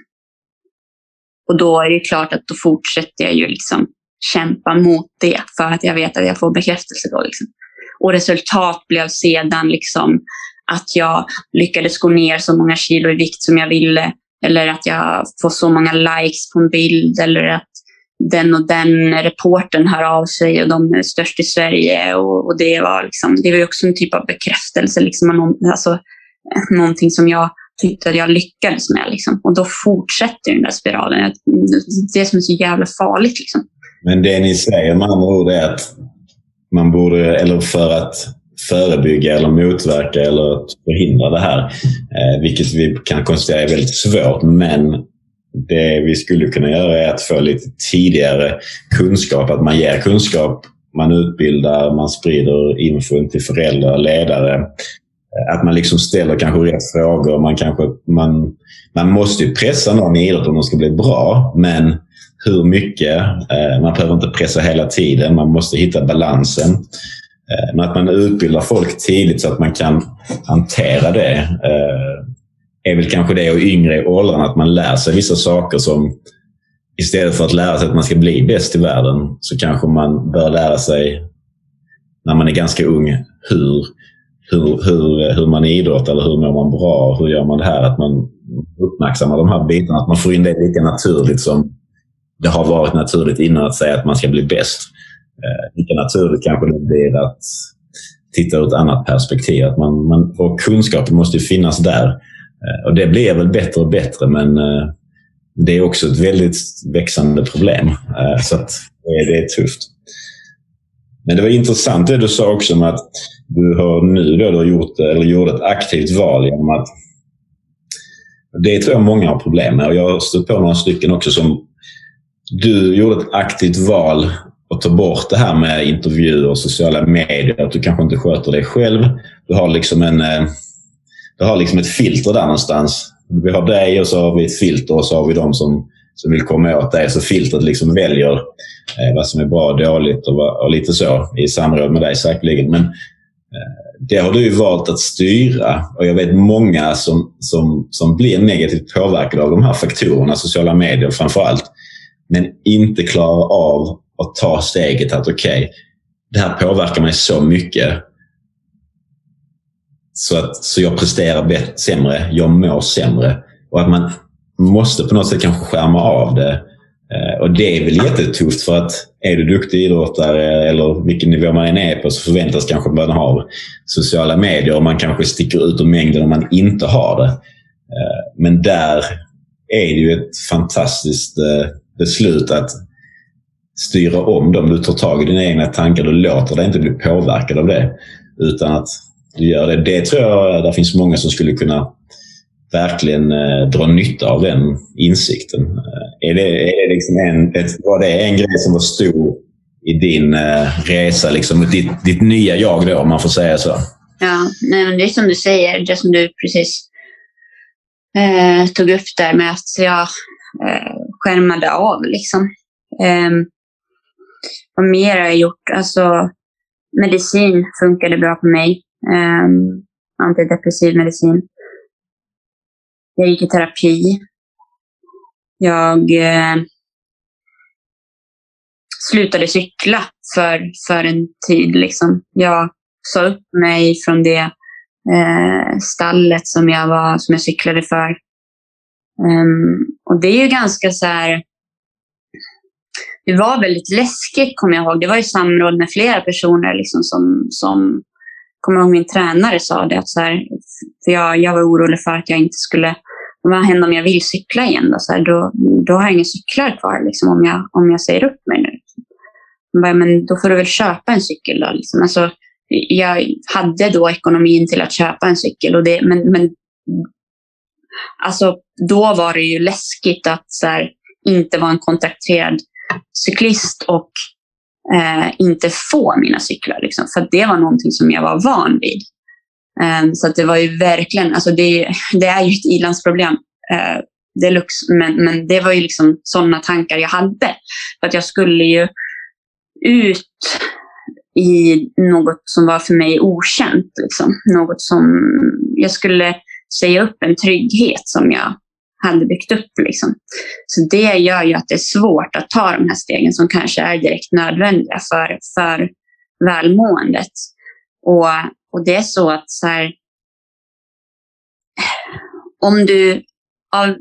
[SPEAKER 4] Och då är det klart att då fortsätter jag ju liksom kämpa mot det för att jag vet att jag får bekräftelse då. Liksom. Och resultat blev sedan liksom att jag lyckades gå ner så många kilo i vikt som jag ville. Eller att jag får så många likes på en bild. Eller att den och den reporten hör av sig och de är störst i Sverige. Och, och det, var liksom, det var också en typ av bekräftelse. Liksom, alltså, någonting som jag tyckte att jag lyckades med. Liksom. Och då fortsätter den där spiralen. Det som är så jävla farligt. Liksom.
[SPEAKER 3] Men det ni säger med andra ord är att man borde, eller för att förebygga eller motverka eller förhindra det här, eh, vilket vi kan konstatera är väldigt svårt, men det vi skulle kunna göra är att få lite tidigare kunskap, att man ger kunskap, man utbildar, man sprider info till föräldrar, ledare. Eh, att man liksom ställer kanske rätt frågor. Man, kanske, man, man måste ju pressa någon i idrott om de ska bli bra, men hur mycket. Eh, man behöver inte pressa hela tiden. Man måste hitta balansen. Eh, men att man utbildar folk tidigt så att man kan hantera det eh, är väl kanske det och yngre i åldern att man lär sig vissa saker som istället för att lära sig att man ska bli bäst i världen så kanske man bör lära sig när man är ganska ung hur, hur, hur, hur man idrottar eller hur mår man bra? Hur gör man det här? Att man uppmärksammar de här bitarna. Att man får in det lika naturligt som det har varit naturligt innan att säga att man ska bli bäst. Eh, lika naturligt kanske det blir att titta ur ett annat perspektiv. Att man, man, och kunskapen måste finnas där. Eh, och Det blir väl bättre och bättre, men eh, det är också ett väldigt växande problem. Eh, så att det är tufft. Men det var intressant det du sa också om att du har nu då, du har gjort, eller gjorde ett aktivt val genom att det tror jag många har problem med och jag har stött på några stycken också som du gjorde ett aktivt val att ta bort det här med intervjuer och sociala medier. Att du kanske inte sköter dig själv. Du har liksom, en, eh, du har liksom ett filter där någonstans. Vi har dig och så har vi ett filter och så har vi de som, som vill komma åt dig. Så filtret liksom väljer eh, vad som är bra och dåligt och, och lite så i samråd med dig säkerligen. Men eh, det har du ju valt att styra och jag vet många som, som, som blir negativt påverkade av de här faktorerna, sociala medier framför allt, men inte klarar av att ta steget att okej, okay, det här påverkar mig så mycket så, att, så jag presterar bättre, sämre, jag mår sämre. Och att man måste på något sätt kanske skärma av det. Eh, och det är väl jättetufft för att är du duktig idrottare eller vilken nivå man än är på så förväntas kanske man ha sociala medier och man kanske sticker ut ur mängden om man inte har det. Eh, men där är det ju ett fantastiskt eh, beslut att styra om dem. Du tar tag i dina egna tankar. Du låter dig inte bli påverkad av det. Utan att du gör det. Det tror jag det finns många som skulle kunna verkligen eh, dra nytta av den insikten. Eh, är det, är det liksom en, ett, var det en grej som var stor i din eh, resa, liksom, ditt, ditt nya jag då, om man får säga så?
[SPEAKER 4] Ja, nej, men det är som du säger, det som du precis eh, tog upp där med att jag eh, skärmade av. Liksom. Eh, vad mer har jag gjort? Alltså, medicin funkade bra på mig. Um, antidepressiv medicin. Jag gick i terapi. Jag eh, slutade cykla för, för en tid. Liksom. Jag sa upp mig från det eh, stallet som jag, var, som jag cyklade för. Um, och det är ju ganska så här det var väldigt läskigt, kommer jag ihåg. Det var i samråd med flera personer liksom, som, som kommer ihåg min tränare sa det. Att så här, för jag, jag var orolig för att jag inte skulle... Vad händer om jag vill cykla igen? Då, så här, då, då har jag inga cyklar kvar liksom, om, jag, om jag säger upp mig nu. Bara, men då får du väl köpa en cykel då. Liksom. Alltså, jag hade då ekonomin till att köpa en cykel. Och det, men, men alltså, då var det ju läskigt att så här, inte vara en kontrakterad cyklist och eh, inte få mina cyklar. Liksom, för det var någonting som jag var van vid. Eh, så det var ju verkligen, alltså det, det är ju ett ilandsproblem eh, deluxe, men, men det var ju liksom sådana tankar jag hade. För att jag skulle ju ut i något som var för mig okänt. Liksom. Något som jag skulle säga upp en trygghet som jag hade byggt upp. Liksom. Så det gör ju att det är svårt att ta de här stegen som kanske är direkt nödvändiga för, för välmåendet. Och, och det är så att så här, om du av,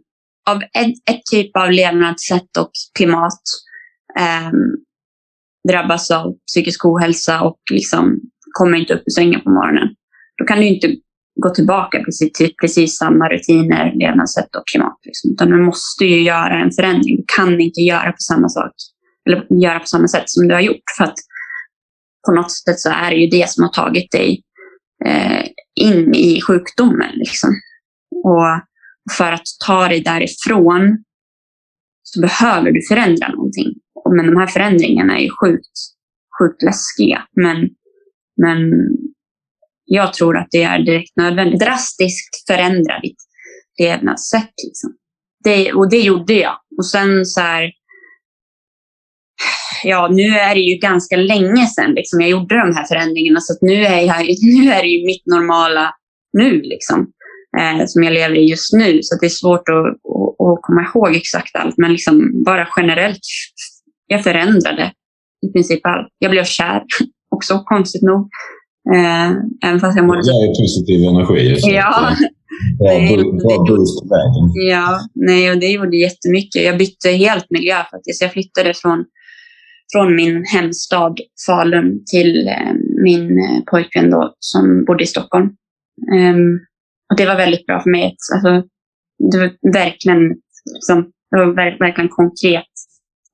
[SPEAKER 4] av ett, ett, typ av levnadssätt och klimat eh, drabbas av psykisk ohälsa och liksom kommer inte upp ur sängen på morgonen, då kan du inte gå tillbaka precis, till typ, precis samma rutiner, levnadssätt och klimat. Liksom. Utan du måste ju göra en förändring. Du kan inte göra på samma sak eller göra på samma sätt som du har gjort. För att på något sätt så är det ju det som har tagit dig eh, in i sjukdomen. Liksom. Och för att ta dig därifrån så behöver du förändra någonting. Men de här förändringarna är sjukt, sjukt läskiga. Men, men jag tror att det är direkt nödvändigt. Drastiskt förändra ditt levnadssätt. Liksom. Det, och det gjorde jag. Och sen så här, ja, nu är det ju ganska länge sedan liksom, jag gjorde de här förändringarna. Så nu, är jag, [laughs] nu är det ju mitt normala nu, liksom, eh, som jag lever i just nu. Så det är svårt att, att, att, komma ihåg exakt allt. Men liksom, bara generellt, jag förändrade i princip allt. Jag blev kär [laughs] också, konstigt nog. Eh, även fast jag mådde...
[SPEAKER 3] Det är positiv energi.
[SPEAKER 4] Ja.
[SPEAKER 3] Bra, [laughs] bra boost på vägen.
[SPEAKER 4] Ja, nej, och det gjorde jättemycket. Jag bytte helt miljö faktiskt. Jag flyttade från, från min hemstad Falun till eh, min eh, pojkvän då, som bodde i Stockholm. Um, och det var väldigt bra för mig. Alltså, det var verkligen liksom, Det var verkligen konkret.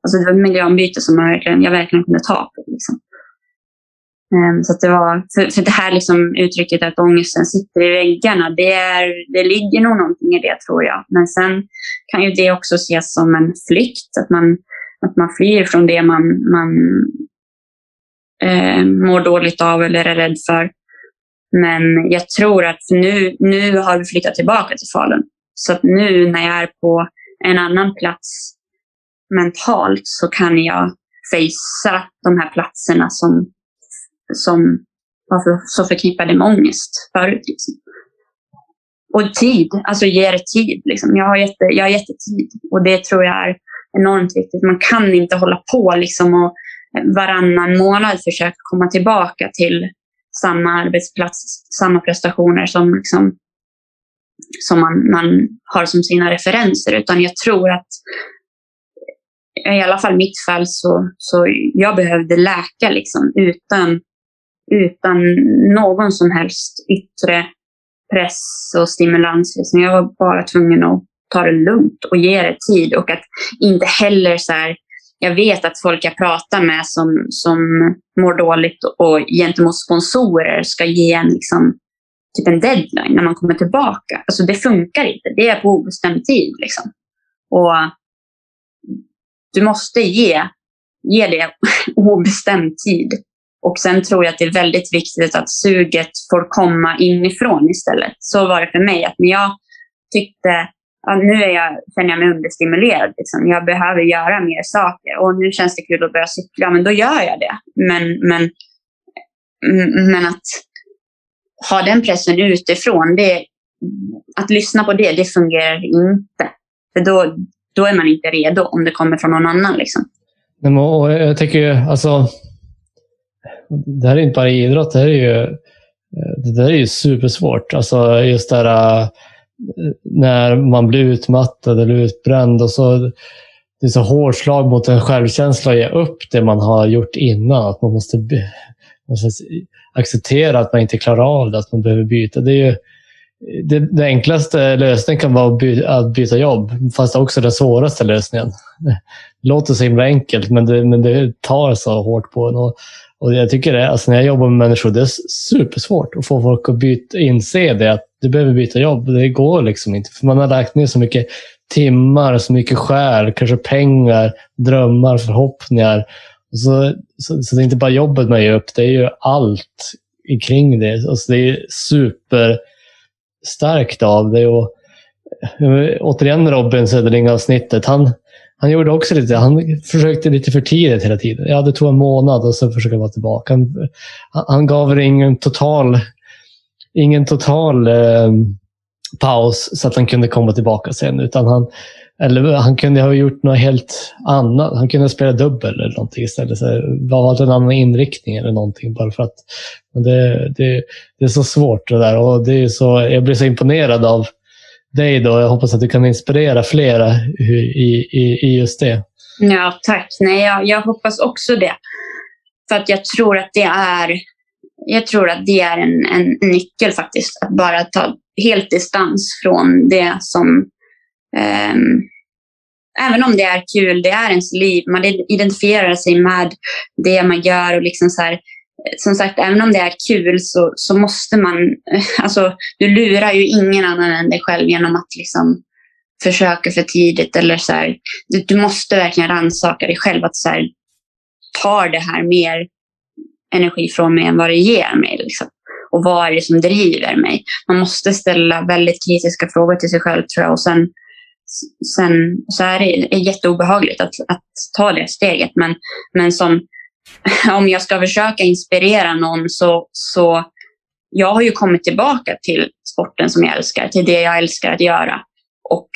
[SPEAKER 4] Alltså det var ett miljöombyte som jag verkligen, jag verkligen kunde ta på. Liksom. Ehm, så det var, för, för det här liksom uttrycket att ångesten sitter i väggarna, det, är, det ligger nog någonting i det tror jag. Men sen kan ju det också ses som en flykt, att man, att man flyr från det man, man eh, mår dåligt av eller är rädd för. Men jag tror att nu, nu har vi flyttat tillbaka till Falun. Så att nu när jag är på en annan plats mentalt så kan jag fejsa de här platserna som, som var för, så förknippade med ångest förut. Liksom. Och tid, alltså ge det tid. Liksom. Jag, har jätte, jag har jättetid och det tror jag är enormt viktigt. Man kan inte hålla på liksom och varannan månad försöka komma tillbaka till samma arbetsplats, samma prestationer som, liksom, som man, man har som sina referenser. Utan jag tror att i alla fall i mitt fall så, så jag behövde läka liksom, utan, utan någon som helst yttre press och stimulans. Liksom. Jag var bara tvungen att ta det lugnt och ge det tid och att inte heller så här, jag vet att folk jag pratar med som, som mår dåligt och gentemot sponsorer ska ge en, liksom, typ en deadline när man kommer tillbaka. Alltså det funkar inte. Det är på obestämd tid. Liksom. Och du måste ge, ge det [laughs] obestämd tid. Och sen tror jag att det är väldigt viktigt att suget får komma inifrån istället. Så var det för mig. att när jag tyckte ja, nu är jag, känner jag mig understimulerad. Liksom. Jag behöver göra mer saker. Och nu känns det kul att börja cykla, men då gör jag det. Men, men, men att ha den pressen utifrån, det, att lyssna på det, det fungerar inte. För då, då är man inte redo om det kommer från någon annan. Liksom.
[SPEAKER 1] Jag tänker alltså, det här är inte bara idrott, det här är ju, eh, det där är ju supersvårt. Alltså just det här eh, när man blir utmattad eller utbränd och så det är så hårt slag mot en självkänsla att ge upp det man har gjort innan. Att man måste, måste acceptera att man inte klarar av det, att man behöver byta. Det, är ju, det, det enklaste lösningen kan vara att byta, att byta jobb, fast också den svåraste lösningen. Det låter så himla enkelt, men det, men det tar så hårt på en. Och, och jag tycker det, alltså när jag jobbar med människor, det är supersvårt att få folk att byta, inse det, att du behöver byta jobb. Det går liksom inte, för man har lagt ner så mycket timmar, så mycket själ, kanske pengar, drömmar, förhoppningar. Så, så, så, det är inte bara jobbet man ger upp, det är ju allt kring det. Alltså det är superstarkt av det. Och, återigen Robin Söderling-avsnittet. Han, han gjorde också lite, han försökte lite för tidigt hela tiden. Ja, det tog en månad och så försökte han vara tillbaka. Han, han gav det ingen total, ingen total eh, paus så att han kunde komma tillbaka sen. Utan han, eller han kunde ha gjort något helt annat. Han kunde ha spelat dubbel eller någonting istället. Så valt en annan inriktning eller någonting. Bara för att det, det, det är så svårt det där. Och det är så, jag blir så imponerad av dig då. Jag hoppas att du kan inspirera flera i, i, i just det.
[SPEAKER 4] Ja, tack. Nej, jag, jag hoppas också det. För att jag tror att det är, jag tror att det är en, en nyckel faktiskt. Att bara ta helt distans från det som um, Även om det är kul, det är ens liv, man identifierar sig med det man gör och liksom så här, Eh, som sagt, även om det är kul så, så måste man... [laughs] Alltså, du lurar ju ingen annan än dig själv genom att liksom försöka för tidigt. Eller så här, du, du, måste verkligen rannsaka dig själv. att så här, Tar det här mer energi från mig än vad det ger mig? Liksom? Och vad är det som driver mig? Man måste ställa väldigt kritiska frågor till sig själv tror jag. Och sen, sen så är det jätteobehagligt att, att ta det steget. Men, men som [laughs] om jag ska försöka inspirera någon så, så jag har ju kommit tillbaka till sporten som jag älskar, till det jag älskar att göra. Och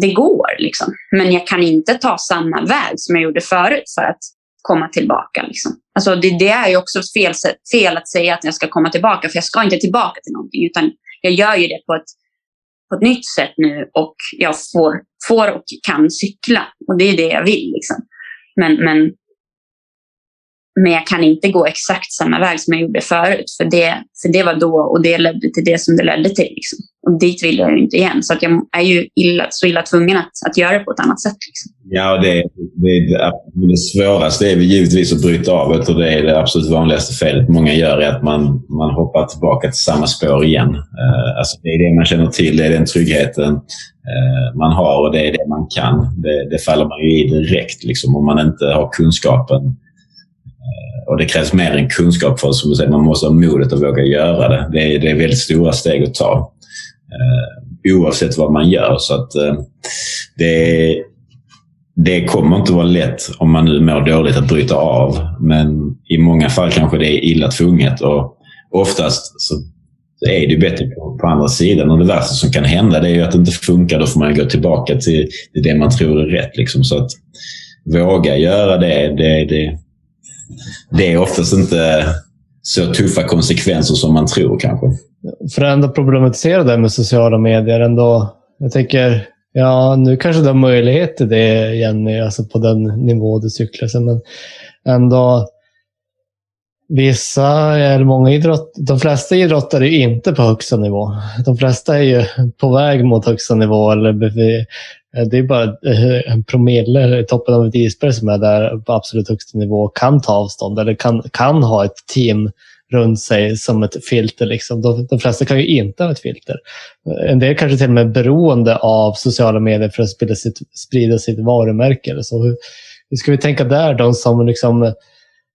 [SPEAKER 4] det går liksom. Men jag kan inte ta samma väg som jag gjorde förut för att komma tillbaka. Liksom. Alltså det, det är ju också fel, fel att säga att jag ska komma tillbaka, för jag ska inte tillbaka till någonting, utan jag gör ju det på ett, på ett nytt sätt nu och jag får, får och kan cykla. Och det är det jag vill. Liksom. Men, men men jag kan inte gå exakt samma väg som jag gjorde förut. För det, för det var då och det ledde till det som det ledde till. Liksom. Och dit vill jag ju inte igen. Så att jag är ju illa, så illa tvungen att, att göra det på ett annat sätt. Liksom.
[SPEAKER 3] Ja, det, det, det, svåraste är givetvis att bryta av det. Och det är det absolut vanligaste felet många gör är att man, man hoppar tillbaka till samma spår igen. Uh, alltså det är det man känner till, det är den tryggheten uh, man har och det är det man kan. Det, det faller man ju i direkt liksom, om man inte har kunskapen. Och det krävs mer än kunskap för oss. Man måste ha modet att våga göra det. Det är, det är väldigt stora steg att ta. Eh, oavsett vad man gör. Så att eh, det, det kommer inte vara lätt om man nu mår dåligt att bryta av. Men i många fall kanske det är illa tvunget. Och oftast så är det bättre på, på andra sidan. Och det värsta som kan hända det är att det inte funkar. Då får man gå tillbaka till, till det man tror är rätt. Liksom. Så att våga göra det, det, det, det är oftast inte så tuffa konsekvenser som man tror kanske.
[SPEAKER 1] För att ändå problematisera det med sociala medier ändå. Jag tänker, ja nu kanske du har möjlighet till det Jenny, alltså på den nivå du cyklar. Men ändå, vissa, eller många idrott, de flesta idrottare är inte på högsta nivå. De flesta är ju på väg mot högsta nivå. Eller Eh, det är bara eh, en promille i toppen av ett isberg som är där på absolut högsta nivå kan ta avstånd eller kan, kan ha ett team runt sig som ett filter. Liksom. De, de flesta kan ju inte ha ett filter. En del kanske till och med är beroende av sociala medier för att sprida sitt, sprida sitt varumärke. Så hur, hur ska vi tänka där, de som liksom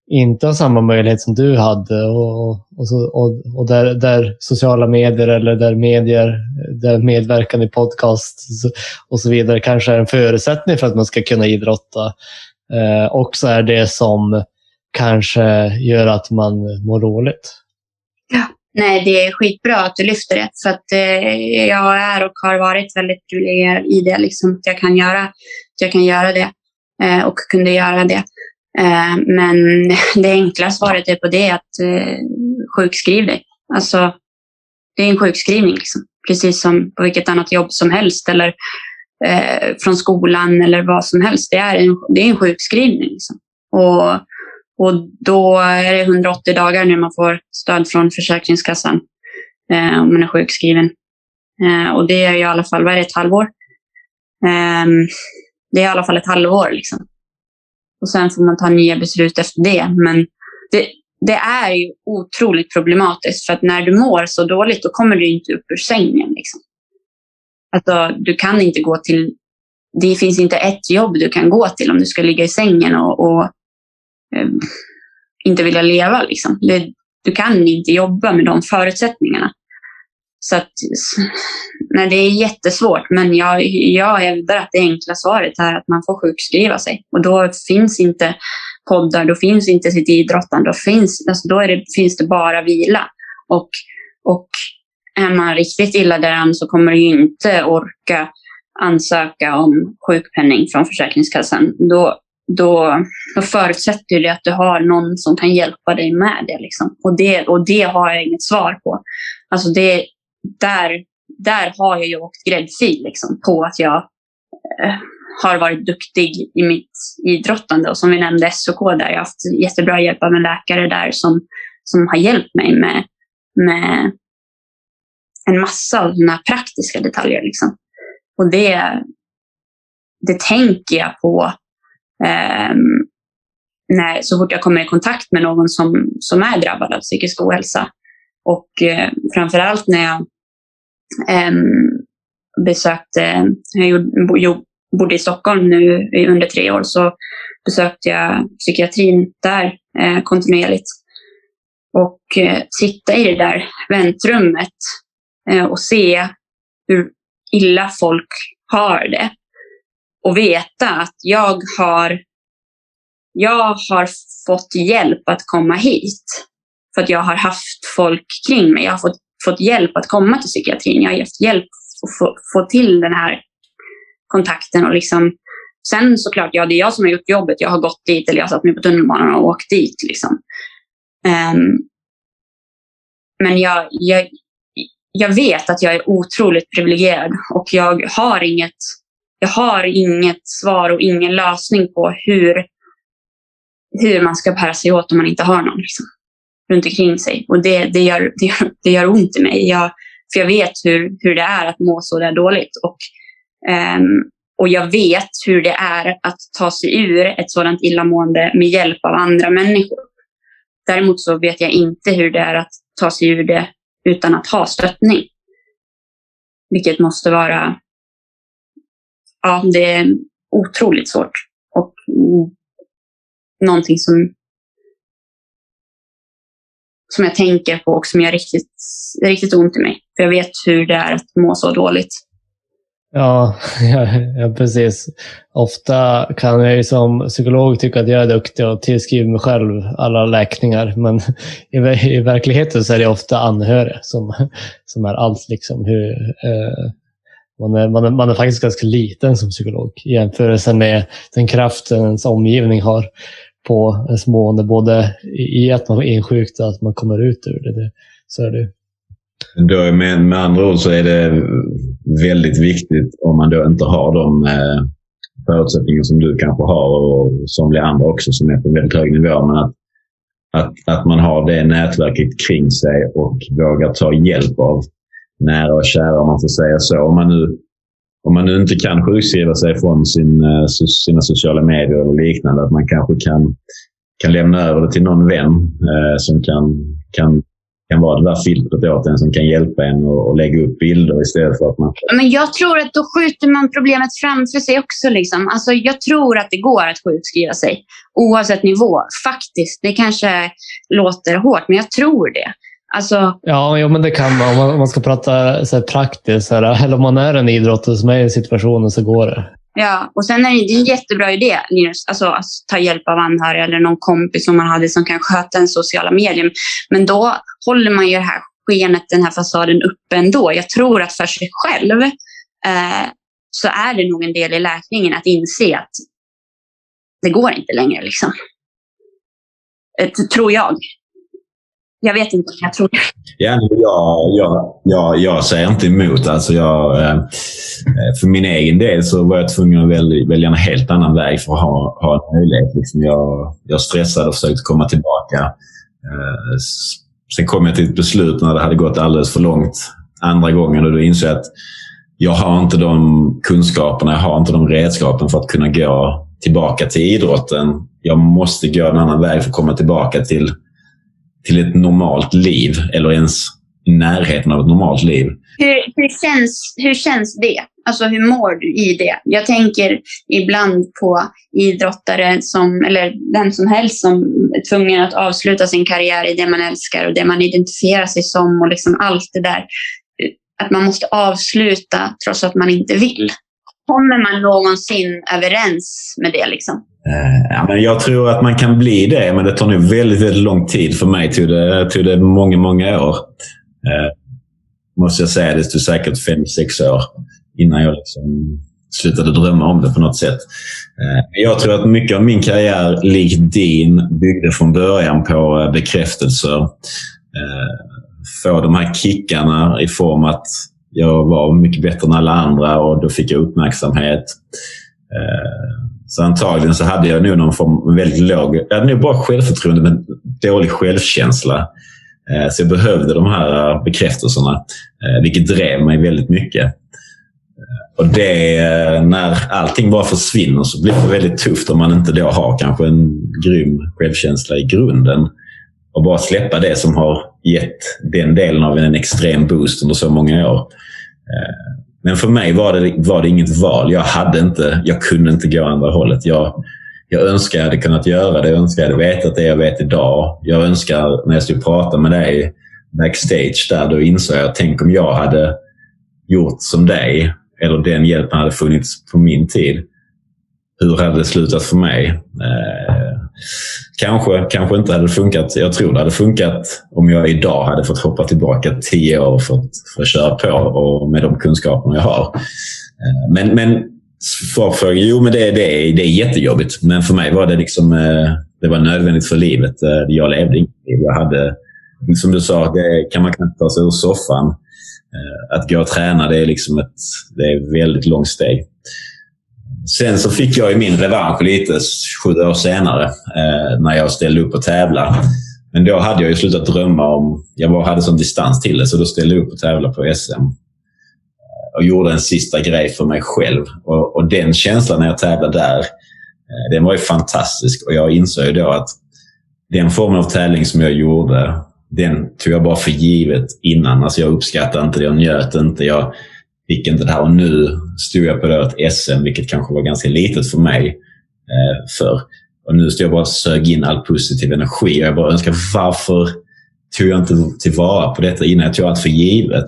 [SPEAKER 1] inte har samma möjlighet som du hade och, och, så, och, och där, där, sociala medier eller där medier, där medverkan i podcast och så vidare kanske är en förutsättning för att man ska kunna idrotta. Eh, också är det som kanske gör att man mår dåligt.
[SPEAKER 4] Ja. Nej, det är skitbra att du lyfter det. För att eh, jag är och har varit väldigt privilegierad i det. Liksom, att, jag kan göra, att jag kan göra det eh, och kunde göra det. Eh, men [laughs] det enkla svaret är på det att eh, sjukskriv dig. Alltså, det är en sjukskrivning. Liksom. Precis som på vilket annat jobb som helst. Eller eh, från skolan eller vad som helst. Det är en, det är en sjukskrivning. Liksom. Och och då är det 180 dagar när man får stöd från Försäkringskassan eh, om man är sjukskriven. Eh, och det är i alla fall, vad är det, ett halvår? Eh, det är i alla fall ett halvår. Liksom. Och sen får man ta nya beslut efter det. Men det, det är ju otroligt problematiskt för att när du mår så dåligt då kommer du inte upp ur sängen. Liksom. Alltså, du kan inte gå till... Det finns inte ett jobb du kan gå till om du ska ligga i sängen och, och eh, inte vilja leva. Liksom. Det, du kan inte jobba med de förutsättningarna. Så att, nej, det är jättesvårt, men jag, jag hävdar att det enkla svaret är att man får sjukskriva sig. Och då finns inte poddar, då finns inte sitt idrottande, då, finns, alltså då det, finns det bara vila. Och, och är man riktigt illa däran så kommer du inte orka ansöka om sjukpenning från Försäkringskassan. Då, då, då förutsätter det att du har någon som kan hjälpa dig med det. Liksom. Och, det och det har jag inget svar på. Alltså det, där, där har jag ju åkt gräddfil liksom, på att jag eh, har varit duktig i mitt idrottande. Och som vi nämnde SOK där, jag har haft jättebra hjälp av en läkare där som, som har hjälpt mig med, med en massa av mina praktiska detaljer. Liksom. Och det, det tänker jag på eh, när, så fort jag kommer i kontakt med någon som, som är drabbad av psykisk ohälsa. Och eh, framför allt när jag Ehm, besökte, jag bodde i Stockholm nu under tre år, så besökte jag psykiatrin där eh, kontinuerligt. Och eh, sitta i det där väntrummet eh, och se hur illa folk har det och veta att jag har, jag har fått hjälp att komma hit. För att jag har haft folk kring mig. Jag har fått, fått hjälp att komma till psykiatrin. Jag har haft hjälp att få, få till den här kontakten. Och liksom, sen såklart, ja, det är jag som har gjort jobbet. Jag har gått dit eller jag har satt mig på tunnelbanan och åkt dit. Liksom. Um, men jag, jag, jag vet att jag är otroligt privilegierad och jag har inget jag har inget svar och ingen lösning på hur, hur man ska bära sig åt om man inte har någon liksom, runt omkring sig. Och det, det, gör, [laughs] det, gör, det gör ont i mig. Jag För jag vet hur, hur det är att må så där dåligt. Och, um, och jag vet hur det är att ta sig ur ett sådant illamående med hjälp av andra människor. Däremot så vet jag inte hur det är att ta sig ur det utan att ha stöttning. Vilket måste vara... Ja, det är otroligt svårt. Och mm, någonting som, som jag tänker på och som gör riktigt, riktigt ont i mig. För jag vet hur det är att må så dåligt.
[SPEAKER 1] Ja, [laughs] ja, precis. Ofta kan jag ju som psykolog tycka att jag är duktig och tillskriver mig själv alla läkningar. Men [laughs] i, i verkligheten så är det ofta anhöriga som, [laughs] som är allt. Liksom. Hur, eh, man, är, man, är, man är faktiskt ganska liten som psykolog i jämförelse med den kraften ens omgivning har på ens mående, både i att man är insjukt och att man kommer ut ur det. det så är det.
[SPEAKER 3] Då med, med andra ord så är det väldigt viktigt om man då inte har de eh, förutsättningar som du kanske har och somliga andra också som är på väldigt hög nivå. Men att, att, att man har det nätverket kring sig och vågar ta hjälp av nära och kära om man får säga så. Om man nu, om man nu inte kan sjukskriva sig från sin, eh, sina sociala medier eller liknande, att man kanske kan, kan lämna över det till någon vän eh, som kan, kan kan vara det där filtret åt en som kan hjälpa en att lägga upp bilder istället för att man...
[SPEAKER 4] Men jag tror att då skjuter man problemet framför sig också. Liksom. Alltså, jag tror att det går att sjukskriva sig oavsett nivå. Faktiskt. Det kanske låter hårt, men jag tror det. Alltså...
[SPEAKER 1] Ja, jo, men det kan man. Om man ska prata så praktiskt, så här, [laughs] eller om man är en idrottare som är i situationen så går det.
[SPEAKER 4] Ja, och sen är det, det en jättebra idé, alltså att ta hjälp av anhöriga eller någon kompis som man hade som kan sköta en sociala medier. Men då håller man ju det här skenet, den här fasaden uppe ändå. Jag tror att för sig själv eh, så är det nog en del i läkningen att inse att det går inte längre. Liksom. Eh, tror jag. Jag vet inte, jag tror det.
[SPEAKER 3] Ja, jag, jag, jag, jag säger inte emot. Alltså jag, eh, eh, för min egen del så var jag tvungen att välja, välja en helt annan väg för att ha, ha en möjlighet. Liksom jag, jag stressade och försökte komma tillbaka. Eh, sen kom jag till ett beslut när det hade gått alldeles för långt andra gången och då insåg jag att jag har inte de kunskaperna, jag har inte de redskapen för att kunna gå tillbaka till idrotten. Jag måste gå en annan väg för att komma tillbaka till till ett normalt liv eller ens i närheten av ett normalt liv.
[SPEAKER 4] Hur, hur, känns, hur känns det? Alltså hur mår du i det? Jag tänker ibland på idrottare som, eller vem som helst som är tvungen att avsluta sin karriär i det man älskar och det man identifierar sig som och liksom allt det där. Att man måste avsluta trots att man inte vill. Kommer man någonsin överens med det? Liksom?
[SPEAKER 3] Eh, ja, men jag tror att man kan bli det, men det tar nog väldigt, väldigt lång tid. För mig tog det, tog det många, många år. Eh, måste jag säga. Det tog säkert fem, sex år innan jag liksom slutade drömma om det på något sätt. Eh, jag tror att mycket av min karriär, likt din, byggde från början på eh, bekräftelser. Eh, få de här kickarna i form att jag var mycket bättre än alla andra och då fick jag uppmärksamhet. Eh, så antagligen så hade jag nog någon form väldigt låg... Jag hade nog bara självförtroende men dålig självkänsla. Eh, så jag behövde de här eh, bekräftelserna, vilket drev mig väldigt mycket. Och det, när allting bara försvinner så blir det väldigt tufft om man inte då har kanske en grym självkänsla i grunden. Och bara släppa det som har gett den delen av en extrem boost under så många år. Eh, men för mig var det, var det inget val. Jag, hade inte, jag kunde inte gå andra hållet. Jag, jag önskar jag hade kunnat göra det. Jag önskar jag hade vetat det jag vet idag. Jag önskar när jag stod och pratade med dig backstage där, då insåg jag, tänk om jag hade gjort som dig eller den hjälpen hade funnits på min tid. Hur hade det slutat för mig? Eh, Kanske, kanske inte hade funkat. Jag tror det hade funkat om jag idag hade fått hoppa tillbaka tio år för att, för att köra på och med de kunskaperna jag har. Eh, men, men, men för, jo, men det, det, är, det är jättejobbigt. Men för mig var det liksom eh, det var nödvändigt för livet. Eh, jag levde inget liv. Jag hade, som du sa, det kan man knappt ta sig ur soffan. Att gå och träna det är, liksom ett, det är ett väldigt långt steg. Sen så fick jag ju min revansch lite sju år senare eh, när jag ställde upp och tävlade. Men då hade jag ju slutat drömma om... Jag bara hade sån distans till det, så då ställde jag upp och tävlade på SM. Eh, och gjorde en sista grej för mig själv. Och, och den känslan när jag tävlade där, eh, den var ju fantastisk. Och jag insåg ju då att den formen av tävling som jag gjorde, den tog jag bara för givet innan. Alltså jag uppskattade inte det, jag njöt inte. Jag fick inte det här. Och nu stod jag på ett SM, vilket kanske var ganska litet för mig eh, för. Och nu står jag bara och sög in all positiv energi. Och jag bara önskar, varför tog jag inte tillvara på detta innan? Jag tog allt för givet.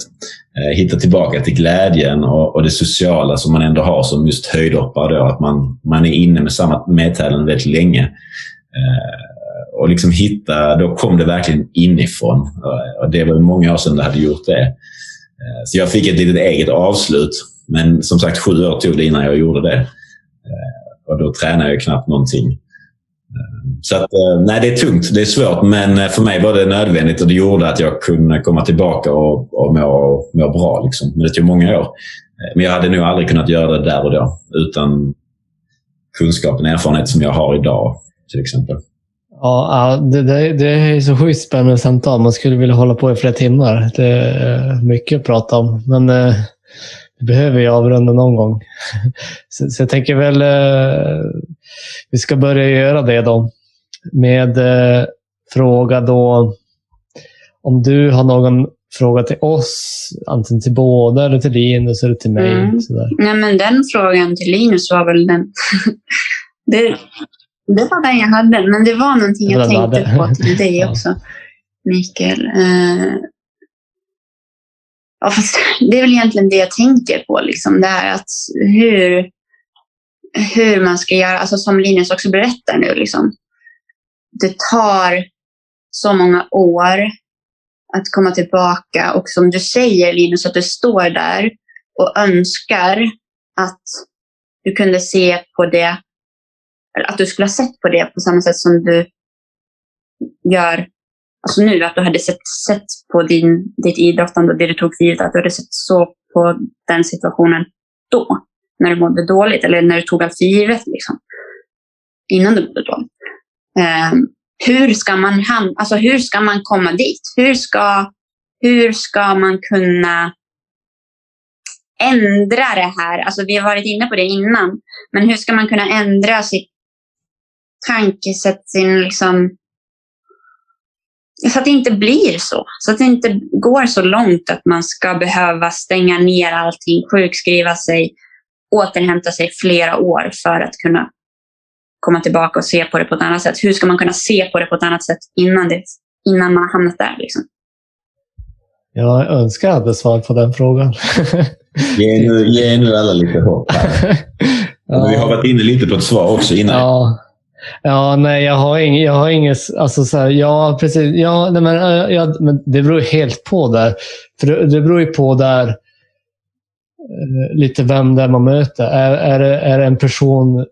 [SPEAKER 3] Eh, hitta tillbaka till glädjen och, och, det sociala som man ändå har som just höjdhoppare. Då, att man, man är inne med samma medtävlande väldigt länge. Eh, och liksom hitta, då kom det verkligen inifrån. Eh, och det var många år sedan det hade gjort det. Eh, så jag fick ett litet eget avslut. Men som sagt, sju år tog det innan jag gjorde det. Eh, och då tränade jag knappt någonting. Eh, så att, eh, nej, det är tungt. Det är svårt, men för mig var det nödvändigt och det gjorde att jag kunde komma tillbaka och, och må, må bra. Liksom. Men det tog många år. Men jag hade nog aldrig kunnat göra det där och då utan kunskapen och erfarenhet som jag har idag, till exempel.
[SPEAKER 1] Ja, det, det, det är så sjukt spännande samtal. Man skulle vilja hålla på i flera timmar. Det är mycket att prata om. Men det behöver jag avrunda någon gång. [laughs] Så, så jag tänker väl vi ska börja göra det då. Med eh, fråga då om du har någon fråga till oss, antingen till båda eller till Linus eller till mig. Mm. Sådär.
[SPEAKER 4] Nej, men den frågan till Linus var väl den... [laughs] det, det var den jag hade, men det var någonting jag tänkte på till dig [laughs] också, Mikael. Uh, ja, fast det är väl egentligen det jag tänker på, liksom, det här att hur hur man ska göra, alltså som Linus också berättar nu, liksom. det tar så många år att komma tillbaka och som du säger Linus, att du står där och önskar att du kunde se på det, eller att du skulle ha sett på det på samma sätt som du gör alltså nu, att du hade sett, sett på din, ditt idrottande och det du tog för givet, att du hade sett så på den situationen då när du mådde dåligt eller när du tog allt för givet. Liksom, innan du mådde dåligt. Eh, hur, ska man ham alltså, hur ska man komma dit? Hur ska, hur ska man kunna ändra det här? Alltså, vi har varit inne på det innan. Men hur ska man kunna ändra sitt tankesätt, sin liksom, så att det inte blir så. Så att det inte går så långt att man ska behöva stänga ner allting, sjukskriva sig, återhämta sig flera år för att kunna komma tillbaka och se på det på ett annat sätt. Hur ska man kunna se på det på ett annat sätt innan, det, innan man har hamnat där? Liksom?
[SPEAKER 1] Jag önskar att jag hade svar på den frågan. [laughs]
[SPEAKER 3] ge, nu, ge nu alla lite hopp [laughs] ja. Vi har varit inne lite på ett svar också innan.
[SPEAKER 1] Ja. Ja, nej, jag har inget. Jag har inget alltså så här, ja, precis. Ja, nej, men, eh, ja, men det beror helt på där. För det, det beror ju på där eh, lite vem det är man möter. Är, är, det, är det en person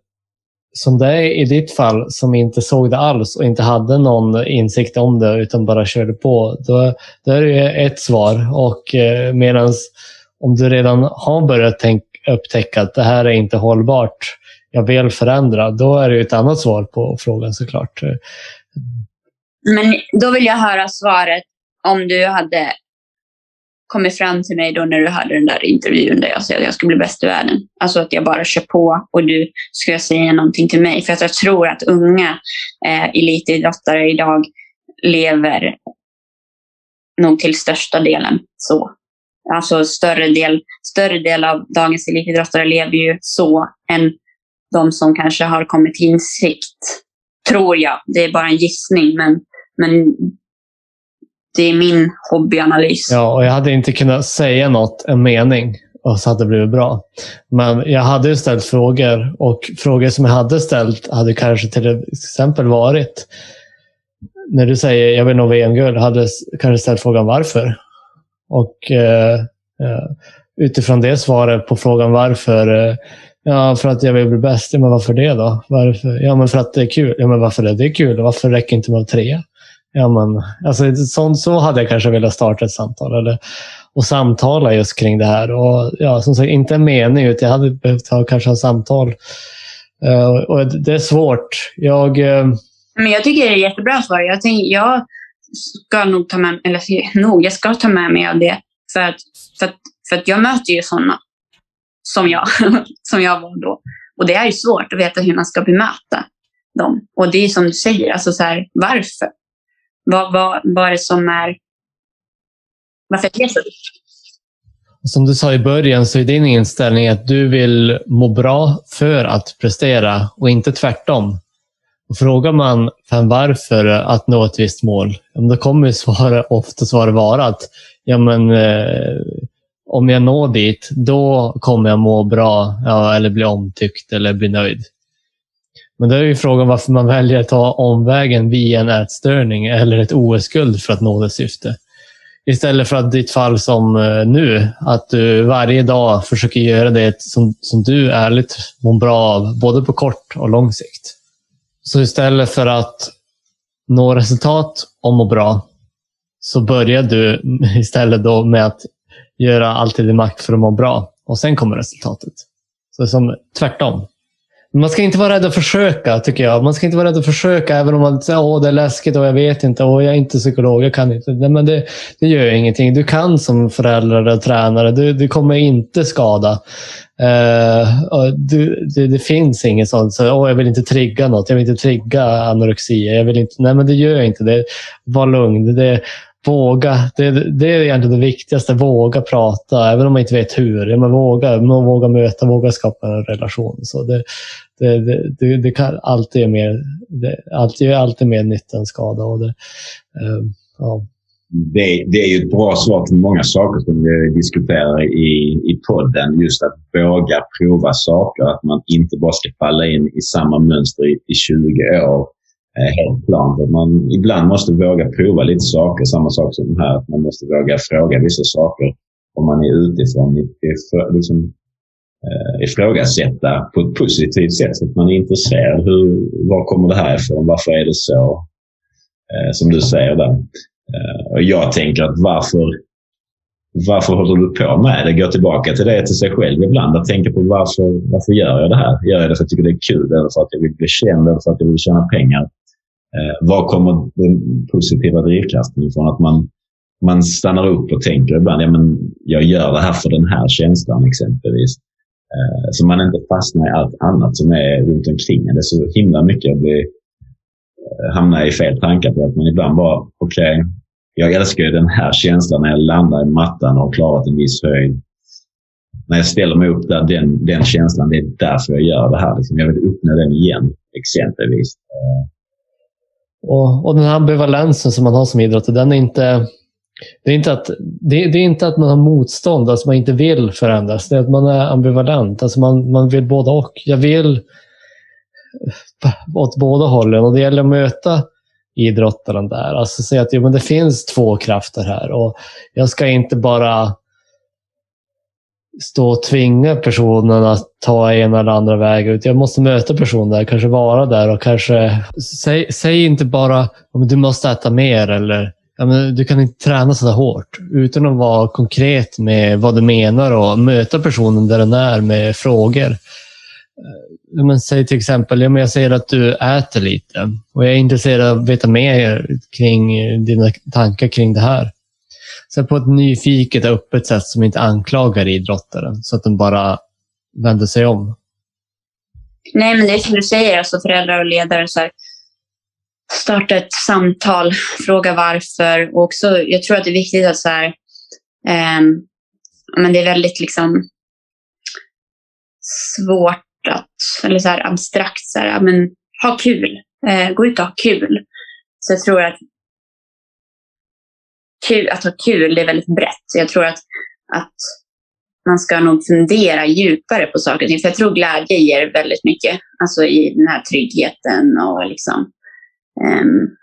[SPEAKER 1] som det är i ditt fall som inte såg det alls och inte hade någon insikt om det utan bara körde på. Då, då är det ett svar. Och eh, medans om du redan har börjat tänk, upptäcka att det här är inte hållbart, jag vill förändra, då är det ett annat svar på frågan såklart.
[SPEAKER 4] Men då vill jag höra svaret om du hade kommit fram till mig då när du hade den där intervjun där jag sa att jag skulle bli bäst i världen. Alltså att jag bara kör på och du ska säga någonting till mig. För att jag tror att unga eh, elitidrottare idag lever nog till största delen så. Alltså större del, större del av dagens elitidrottare lever ju så än de som kanske har kommit till insikt. Tror jag. Det är bara en gissning, men, men det är min hobbyanalys.
[SPEAKER 1] Ja, och jag hade inte kunnat säga något, en mening, och så hade det blivit bra. Men jag hade ställt frågor och frågor som jag hade ställt hade kanske till exempel varit när du säger jag vill nå VM-guld, hade kanske ställt frågan varför. Och eh, eh, utifrån det svaret på frågan varför eh, Ja, för att jag vill bli bäst. Ja, men varför det då? Varför? Ja, men för att det är kul. Ja, men varför är det kul? Varför räcker det inte med tre? trea? ja, men, alltså, så, så hade jag kanske velat starta ett samtal. Eller, och samtala just kring det här. Och, ja, som sagt, inte en mening, utan jag hade behövt ha kanske ha samtal. Uh, och det är svårt. Jag, uh...
[SPEAKER 4] men jag tycker det är ett jättebra svar. Jag, tänk, jag ska nog ta med eller nog, jag ska ta med mig av det. För att, för att, för att jag möter ju sådana som jag, [laughs] som jag var då. Och det är ju svårt att veta hur man ska bemöta dem. Och det är som du säger, alltså så här, varför? Vad, vad, vad är det som är... Varför är det så
[SPEAKER 1] Som du sa i början så är din inställning att du vill må bra för att prestera och inte tvärtom. Och frågar man fan varför att nå ett visst mål, då kommer [laughs] svaret oftast vara att ja, men, eh, om jag når dit, då kommer jag må bra ja, eller bli omtyckt eller bli nöjd. Men då är ju frågan varför man väljer att ta omvägen via en ätstörning eller ett OS-guld för att nå det syfte. Istället för att ditt fall som eh, nu, att du varje dag försöker göra det som, som du ärligt mår bra av, både på kort och lång sikt. Så istället för att nå resultat och må bra, så börjar du [laughs] istället då med att göra allt i din makt för att må bra. Och sen kommer resultatet. Så det är som tvärtom. Man ska inte vara rädd att försöka, tycker jag. Man ska inte vara rädd att försöka, även om man säger att det är läskigt och jag vet inte och jag är inte psykolog, jag kan inte. Nej, men det, det gör ingenting. Du kan som förälder och tränare. Du, du kommer inte skada. Uh, du, det, det, finns inget sånt. Så, åh, jag vill inte trigga något. Jag vill inte trigga anorexi. Jag vill inte, nej, men det gör inte det. Var lugn. Det, våga. Det, det är egentligen det viktigaste. Våga prata, även om man inte vet hur. Men våga, man våga möta, våga skapa en relation. Så det, det, det, det kan alltid ge mer, det, alltid, alltid mer nytta än skada. Och det, eh, ja.
[SPEAKER 3] Det, det, är ju ett bra svar till många saker som vi diskuterar i, i podden. Just att våga prova saker. Att man inte bara ska falla in i samma mönster i, i 20 år. Eh, helt plant. Att man ibland måste våga prova lite saker. Samma sak som här. Att man måste våga fråga vissa saker om man är utifrån. Liksom, eh, ifrågasätta på ett positivt sätt. Så att man är intresserad. Hur, var kommer det här ifrån? Varför är det så? Eh, som du säger där. Och jag tänker att varför, varför håller du på med det? Gå tillbaka till det till sig själv ibland. Att tänka på varför, varför gör jag det här? Gör jag det för att jag tycker det är kul? Eller för att jag vill bli känd? Eller för att jag vill tjäna pengar? Eh, var kommer den positiva drivkraften ifrån? Att man, man stannar upp och tänker ibland, ja, men jag gör det här för den här känslan exempelvis. Eh, så man inte fastnar i allt annat som är runt omkring Det är så himla mycket att bli, eh, hamna i fel tankar på att man ibland bara, okej, okay, jag älskar ju den här känslan när jag landar i mattan och har klarat en viss höjd. När jag ställer mig upp där, den, den känslan, det är därför jag gör det här. Liksom. Jag vill uppnå den igen, exempelvis.
[SPEAKER 1] Eh, och, och den här ambivalensen som man har som idrottare, den är inte det är, inte att, det, det, är inte att man har motstånd, alltså man inte vill förändras. Det är att man är ambivalent. Alltså man, man vill både och. Jag vill åt båda hållen och det gäller att möta idrottaren där. Alltså säga att jo, men det finns två krafter här och jag ska inte bara stå och tvinga personen att ta ena eller andra vägen. Ut. jag måste möta personen där, kanske vara där och kanske... Säg, säg inte bara att du måste äta mer eller du kan inte träna så hårt utan att vara konkret med vad du menar och möta personen där den är med frågor. Eh, men säg till exempel, jag ser att du äter lite och jag är intresserad av att veta mer kring dina tankar kring det här. Så på ett nyfiket och öppet sätt som inte anklagar idrottaren så att den bara vänder sig om.
[SPEAKER 4] Nej, men det är som du säger, alltså föräldrar och ledare. Så här, starta ett samtal, fråga varför. Och också, jag tror att det är viktigt att så här, eh, men det är väldigt liksom svårt att, eller så här abstrakt, så här, men ha kul. Eh, gå ut och ha kul. Så jag tror att kul, alltså, att ha kul det är väldigt brett. Så jag tror att, att man ska nog fundera djupare på saker och ting. För jag tror glädje ger väldigt mycket. Alltså i den här tryggheten och liksom um,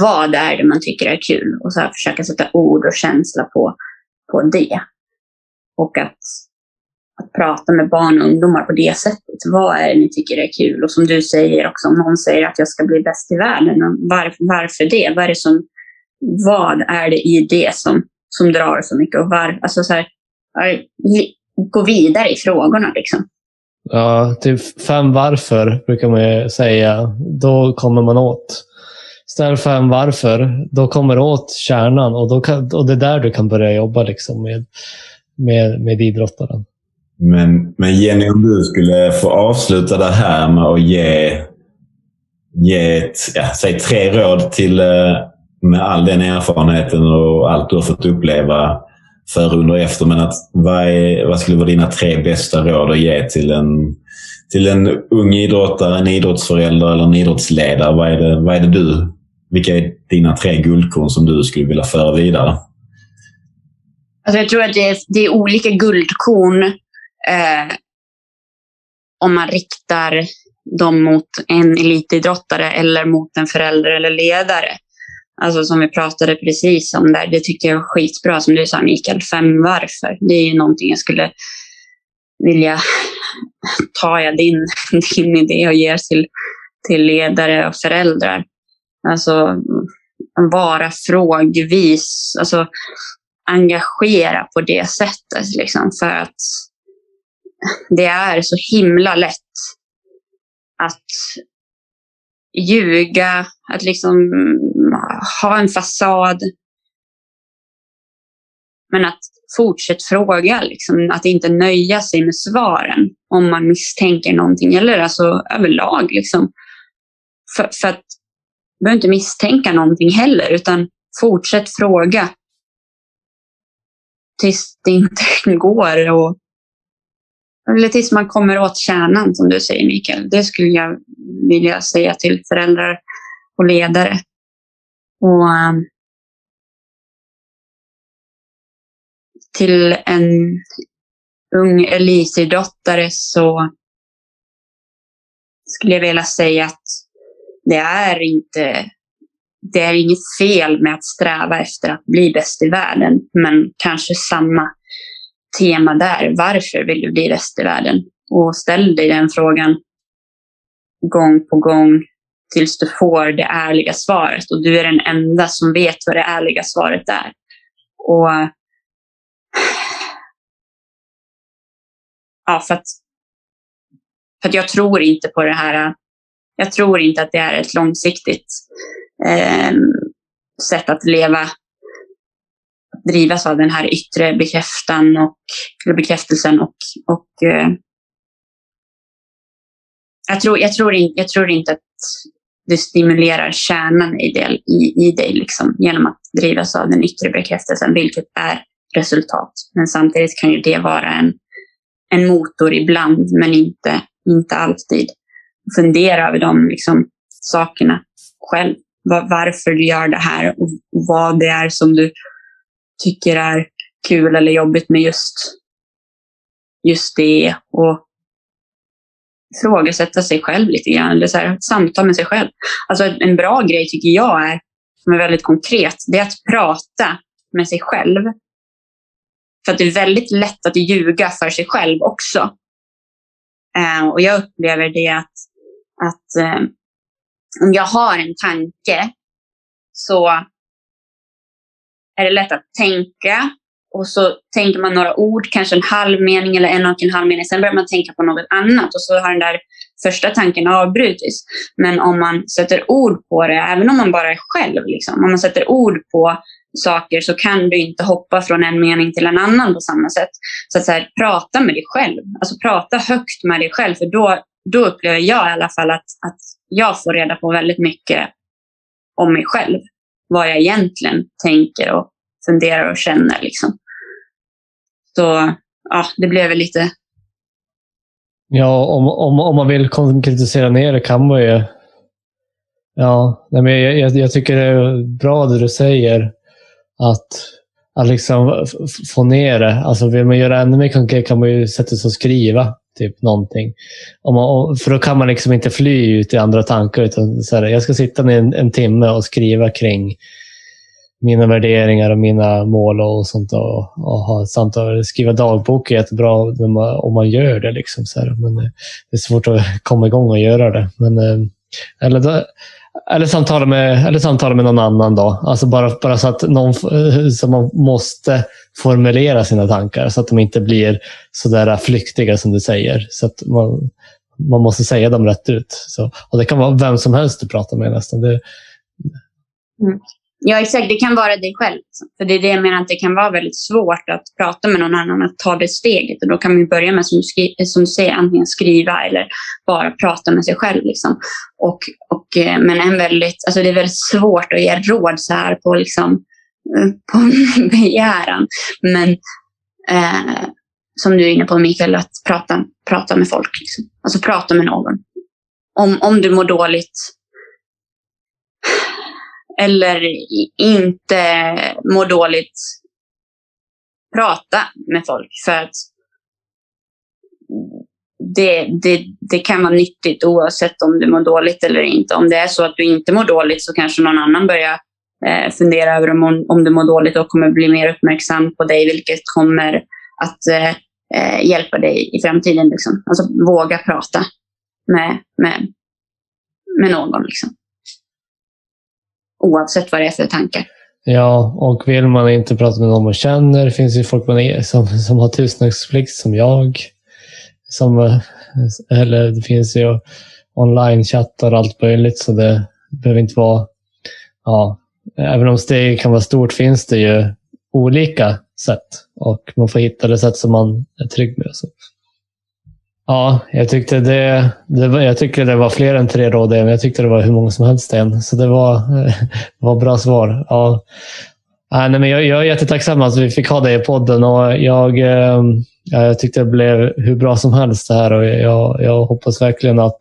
[SPEAKER 4] vad är det man tycker är kul och så försöka sätta ord och känsla på, på det. Och att, att prata med barn och ungdomar på det sättet. Vad är det ni tycker är kul? Och som du säger också, om någon säger att jag ska bli bäst i världen, varför, varför det? Vad är det som, vad är det i det som, som drar så mycket? Och var, alltså så här, gå vidare i frågorna. Liksom.
[SPEAKER 1] Ja, typ fem varför brukar man säga. Då kommer man åt. ställ fem varför, då kommer åt kärnan och, då kan, och det är där du kan börja jobba liksom med, med, med idrottaren.
[SPEAKER 3] Men, men Jenny, om du skulle få avsluta det här med att ge, ge ett, ja, säg tre råd till, eh, med all den erfarenheten och allt du har fått uppleva före, under och efter. Men att, vad, är, vad skulle vara dina tre bästa råd att ge till en, till en ung idrottare, en idrottsförälder eller en idrottsledare? Vad är det, vad är det du, vilka är dina tre guldkorn som du skulle vilja föra vidare?
[SPEAKER 4] Alltså jag tror att det är, det är olika guldkorn eh, om man riktar dem mot en elitidrottare eller mot en förälder eller ledare. Alltså som vi pratade precis om där, det tycker jag är skitbra som du sa Mikael, fem varför. Det är ju någonting jag skulle vilja ta jag din, [laughs] din idé och ge till, till ledare och föräldrar. Alltså vara frågvis, alltså engagera på det sättet. Liksom, för att det är så himla lätt att ljuga, att liksom ha en fasad. Men att fortsätta fråga, liksom, att inte nöja sig med svaren om man misstänker någonting, eller alltså överlag. Liksom. För, för att du behöver inte misstänka någonting heller, utan fortsätt fråga tills det inte [laughs] går. att eller tills man kommer åt kärnan, som du säger Mikael. Det skulle jag vilja säga till föräldrar och ledare. Och eh, till en ung elitidrottare så skulle jag vilja säga att det är inte det är inget fel med att sträva efter att bli bäst i världen, men kanske samma tema där. Varför vill du bli bäst i världen? Och ställ dig den frågan gång på gång tills du får det ärliga svaret. Och du är den enda som vet vad det ärliga svaret är. Och ja, för att, för att jag tror inte på det här. Jag tror inte att det är ett långsiktigt eh, sätt att leva. Drivas av den här yttre bekräftan och, bekräftelsen och, och eh, jag, tror, jag, tror in, jag tror inte att du stimulerar kärnan i, del, i, i dig liksom, genom att drivas av den yttre bekräftelsen, vilket är resultat. Men samtidigt kan ju det vara en, en motor ibland, men inte, inte alltid. Fundera över de liksom, sakerna själv. Var, varför du gör det här och vad det är som du tycker är kul eller jobbigt med just, just det. Och ifrågasätta sig själv lite grann. Eller så här, samtal med sig själv. Alltså en bra grej tycker jag är, som är väldigt konkret, det är att prata med sig själv. För att det är väldigt lätt att ljuga för sig själv också. Eh, och jag upplever det att, att eh, om jag har en tanke så är det lätt att tänka och så tänker man några ord, kanske en halv mening eller en och en halv mening. Sen börjar man tänka på något annat och så har den där första tanken avbrutits. Men om man sätter ord på det, även om man bara är själv, liksom, om man sätter ord på saker så kan du inte hoppa från en mening till en annan på samma sätt. Så att så här, prata med dig själv. Alltså prata högt med dig själv. För då, då upplever jag i alla fall att, att jag får reda på väldigt mycket om mig själv. Vad jag egentligen tänker och funderar och känner. Liksom. Så ja, det blev väl lite...
[SPEAKER 1] Ja, om, om, om man vill konkretisera ner det kan man ju... Ja, men jag, jag, jag tycker det är bra det du säger. Att, att liksom få ner det. Alltså vill man göra ännu mer konkret kan man ju sätta sig och skriva typ någonting. Om man, för då kan man liksom inte fly ut i andra tankar. Utan så här, jag ska sitta ner en, en timme och skriva kring mina värderingar och mina mål och sånt. Och, och ha samtal. Skriva dagbok är jättebra om man gör det. Liksom, så här. Men eh, det är svårt att komma igång och göra det. Men, eh, eller, då, eller, samtala med, eller samtala med någon annan. då. Alltså bara, bara så att någon, eh, så man måste formulera sina tankar så att de inte blir så där flyktiga som du säger. Så att man, man måste säga dem rätt ut. Så, och Det kan vara vem som helst du pratar med nästan. Det,
[SPEAKER 4] Mm. Ja, exakt. Det kan vara dig själv. För det är det jag menar, att det kan vara väldigt svårt att prata med någon annan, att ta det steget. Och då kan man börja med, som du, som du säger, antingen skriva eller bara prata med sig själv. Liksom. Och, och, eh, men en väldigt, alltså det är väldigt svårt att ge råd så här på, liksom, eh, på [laughs] begäran. Men eh, som du är inne på Mikael, att prata, prata med folk. Liksom. Alltså prata med någon. Om, om du mår dåligt, eller inte mår dåligt, prata med folk. För att det, det, det kan vara nyttigt oavsett om du mår dåligt eller inte. Om det är så att du inte mår dåligt så kanske någon annan börjar eh, fundera över om, om du mår dåligt och kommer bli mer uppmärksam på dig, vilket kommer att eh, eh hjälpa dig i framtiden. Liksom. Alltså våga prata med, med, med någon. Liksom oavsett vad det är för tankar.
[SPEAKER 1] Ja, och vill man inte prata med någon man känner, det finns ju folk man som, som har tystnadsplikt som jag. Som, eh, eller det finns ju online-chattar och allt möjligt, så det behöver inte vara... Ja, även om steget kan vara stort finns det ju olika sätt och man får hitta det sätt som man är trygg med. Så. Ja, jag tyckte det, det var, jag tycker det var fler än tre råd, men jag tyckte det var hur många som helst än. Så det var, [laughs] var bra svar. Ja. Nej, men jag, jag är jättetacksam att vi fick ha dig i podden och jag, ehm, jag tyckte det blev hur bra som helst det här och jag, jag hoppas verkligen att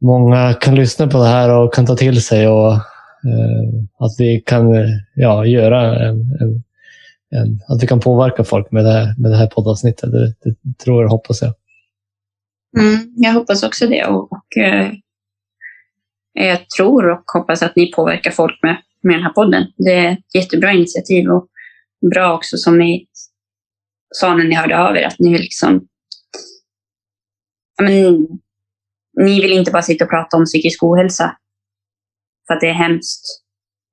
[SPEAKER 1] många kan lyssna på det här och kan ta till sig och ehm, att vi kan ja, göra en, en, en, att vi kan påverka folk med det här, med det här poddavsnittet. Det, det tror och hoppas jag.
[SPEAKER 4] Mm, jag hoppas också det. Och, och eh, jag tror och hoppas att ni påverkar folk med, med den här podden. Det är ett jättebra initiativ och bra också som ni sa när ni hörde av er, att ni vill liksom... men, ni vill inte bara sitta och prata om psykisk ohälsa för att det är hemskt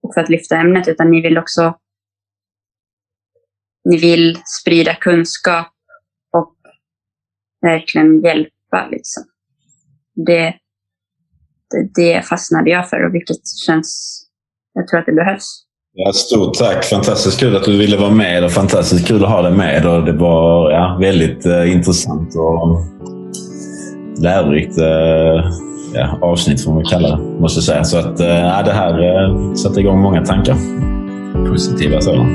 [SPEAKER 4] och för att lyfta ämnet, utan ni vill också ni vill sprida kunskap och verkligen hjälpa släppa. Liksom. Det, det, det fastnade jag för och vilket känns... Jag tror att det behövs.
[SPEAKER 3] Ja, stort tack! Fantastiskt kul att du ville vara med och fantastiskt kul att ha dig med. Och det var ja, väldigt eh, intressant och lärorikt eh, ja, avsnitt får man kalla det, måste jag säga. Så att, eh, det här eh, satte igång många tankar. Positiva sådana.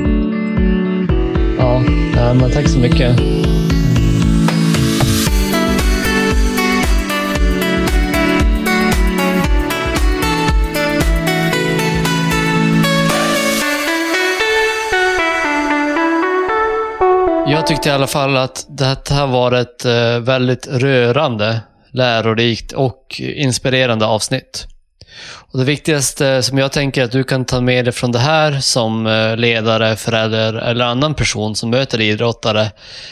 [SPEAKER 1] Ja, men tack så mycket. Jag tyckte i alla fall att det här var ett eh, väldigt rörande, lärorikt och inspirerande avsnitt. Och det viktigaste som jag tänker att du kan ta med dig från det här som eh, ledare, förälder eller annan person som möter idrottare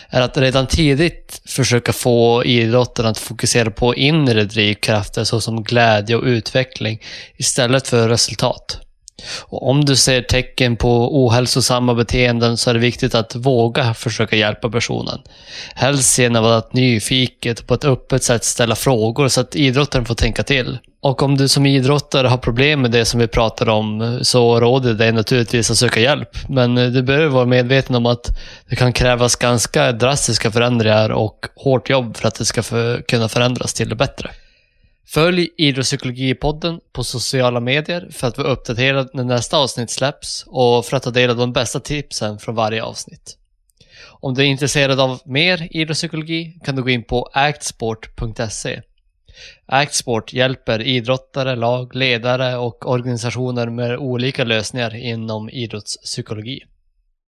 [SPEAKER 1] är att redan tidigt försöka få idrotten att fokusera på inre drivkrafter såsom glädje och utveckling istället för resultat. Och om du ser tecken på ohälsosamma beteenden så är det viktigt att våga försöka hjälpa personen. Helst genom att nyfiket på ett öppet sätt ställa frågor så att idrottaren får tänka till. Och om du som idrottare har problem med det som vi pratar om så råder det dig naturligtvis att söka hjälp. Men eh, du behöver vara medveten om att det kan krävas ganska drastiska förändringar och hårt jobb för att det ska för, kunna förändras till det bättre. Följ Idrottspsykologipodden på sociala medier för att vara uppdaterad när nästa avsnitt släpps och för att ta del av de bästa tipsen från varje avsnitt. Om du är intresserad av mer idrottspsykologi kan du gå in på actsport.se. Actsport hjälper idrottare, lag, ledare och organisationer med olika lösningar inom idrottspsykologi.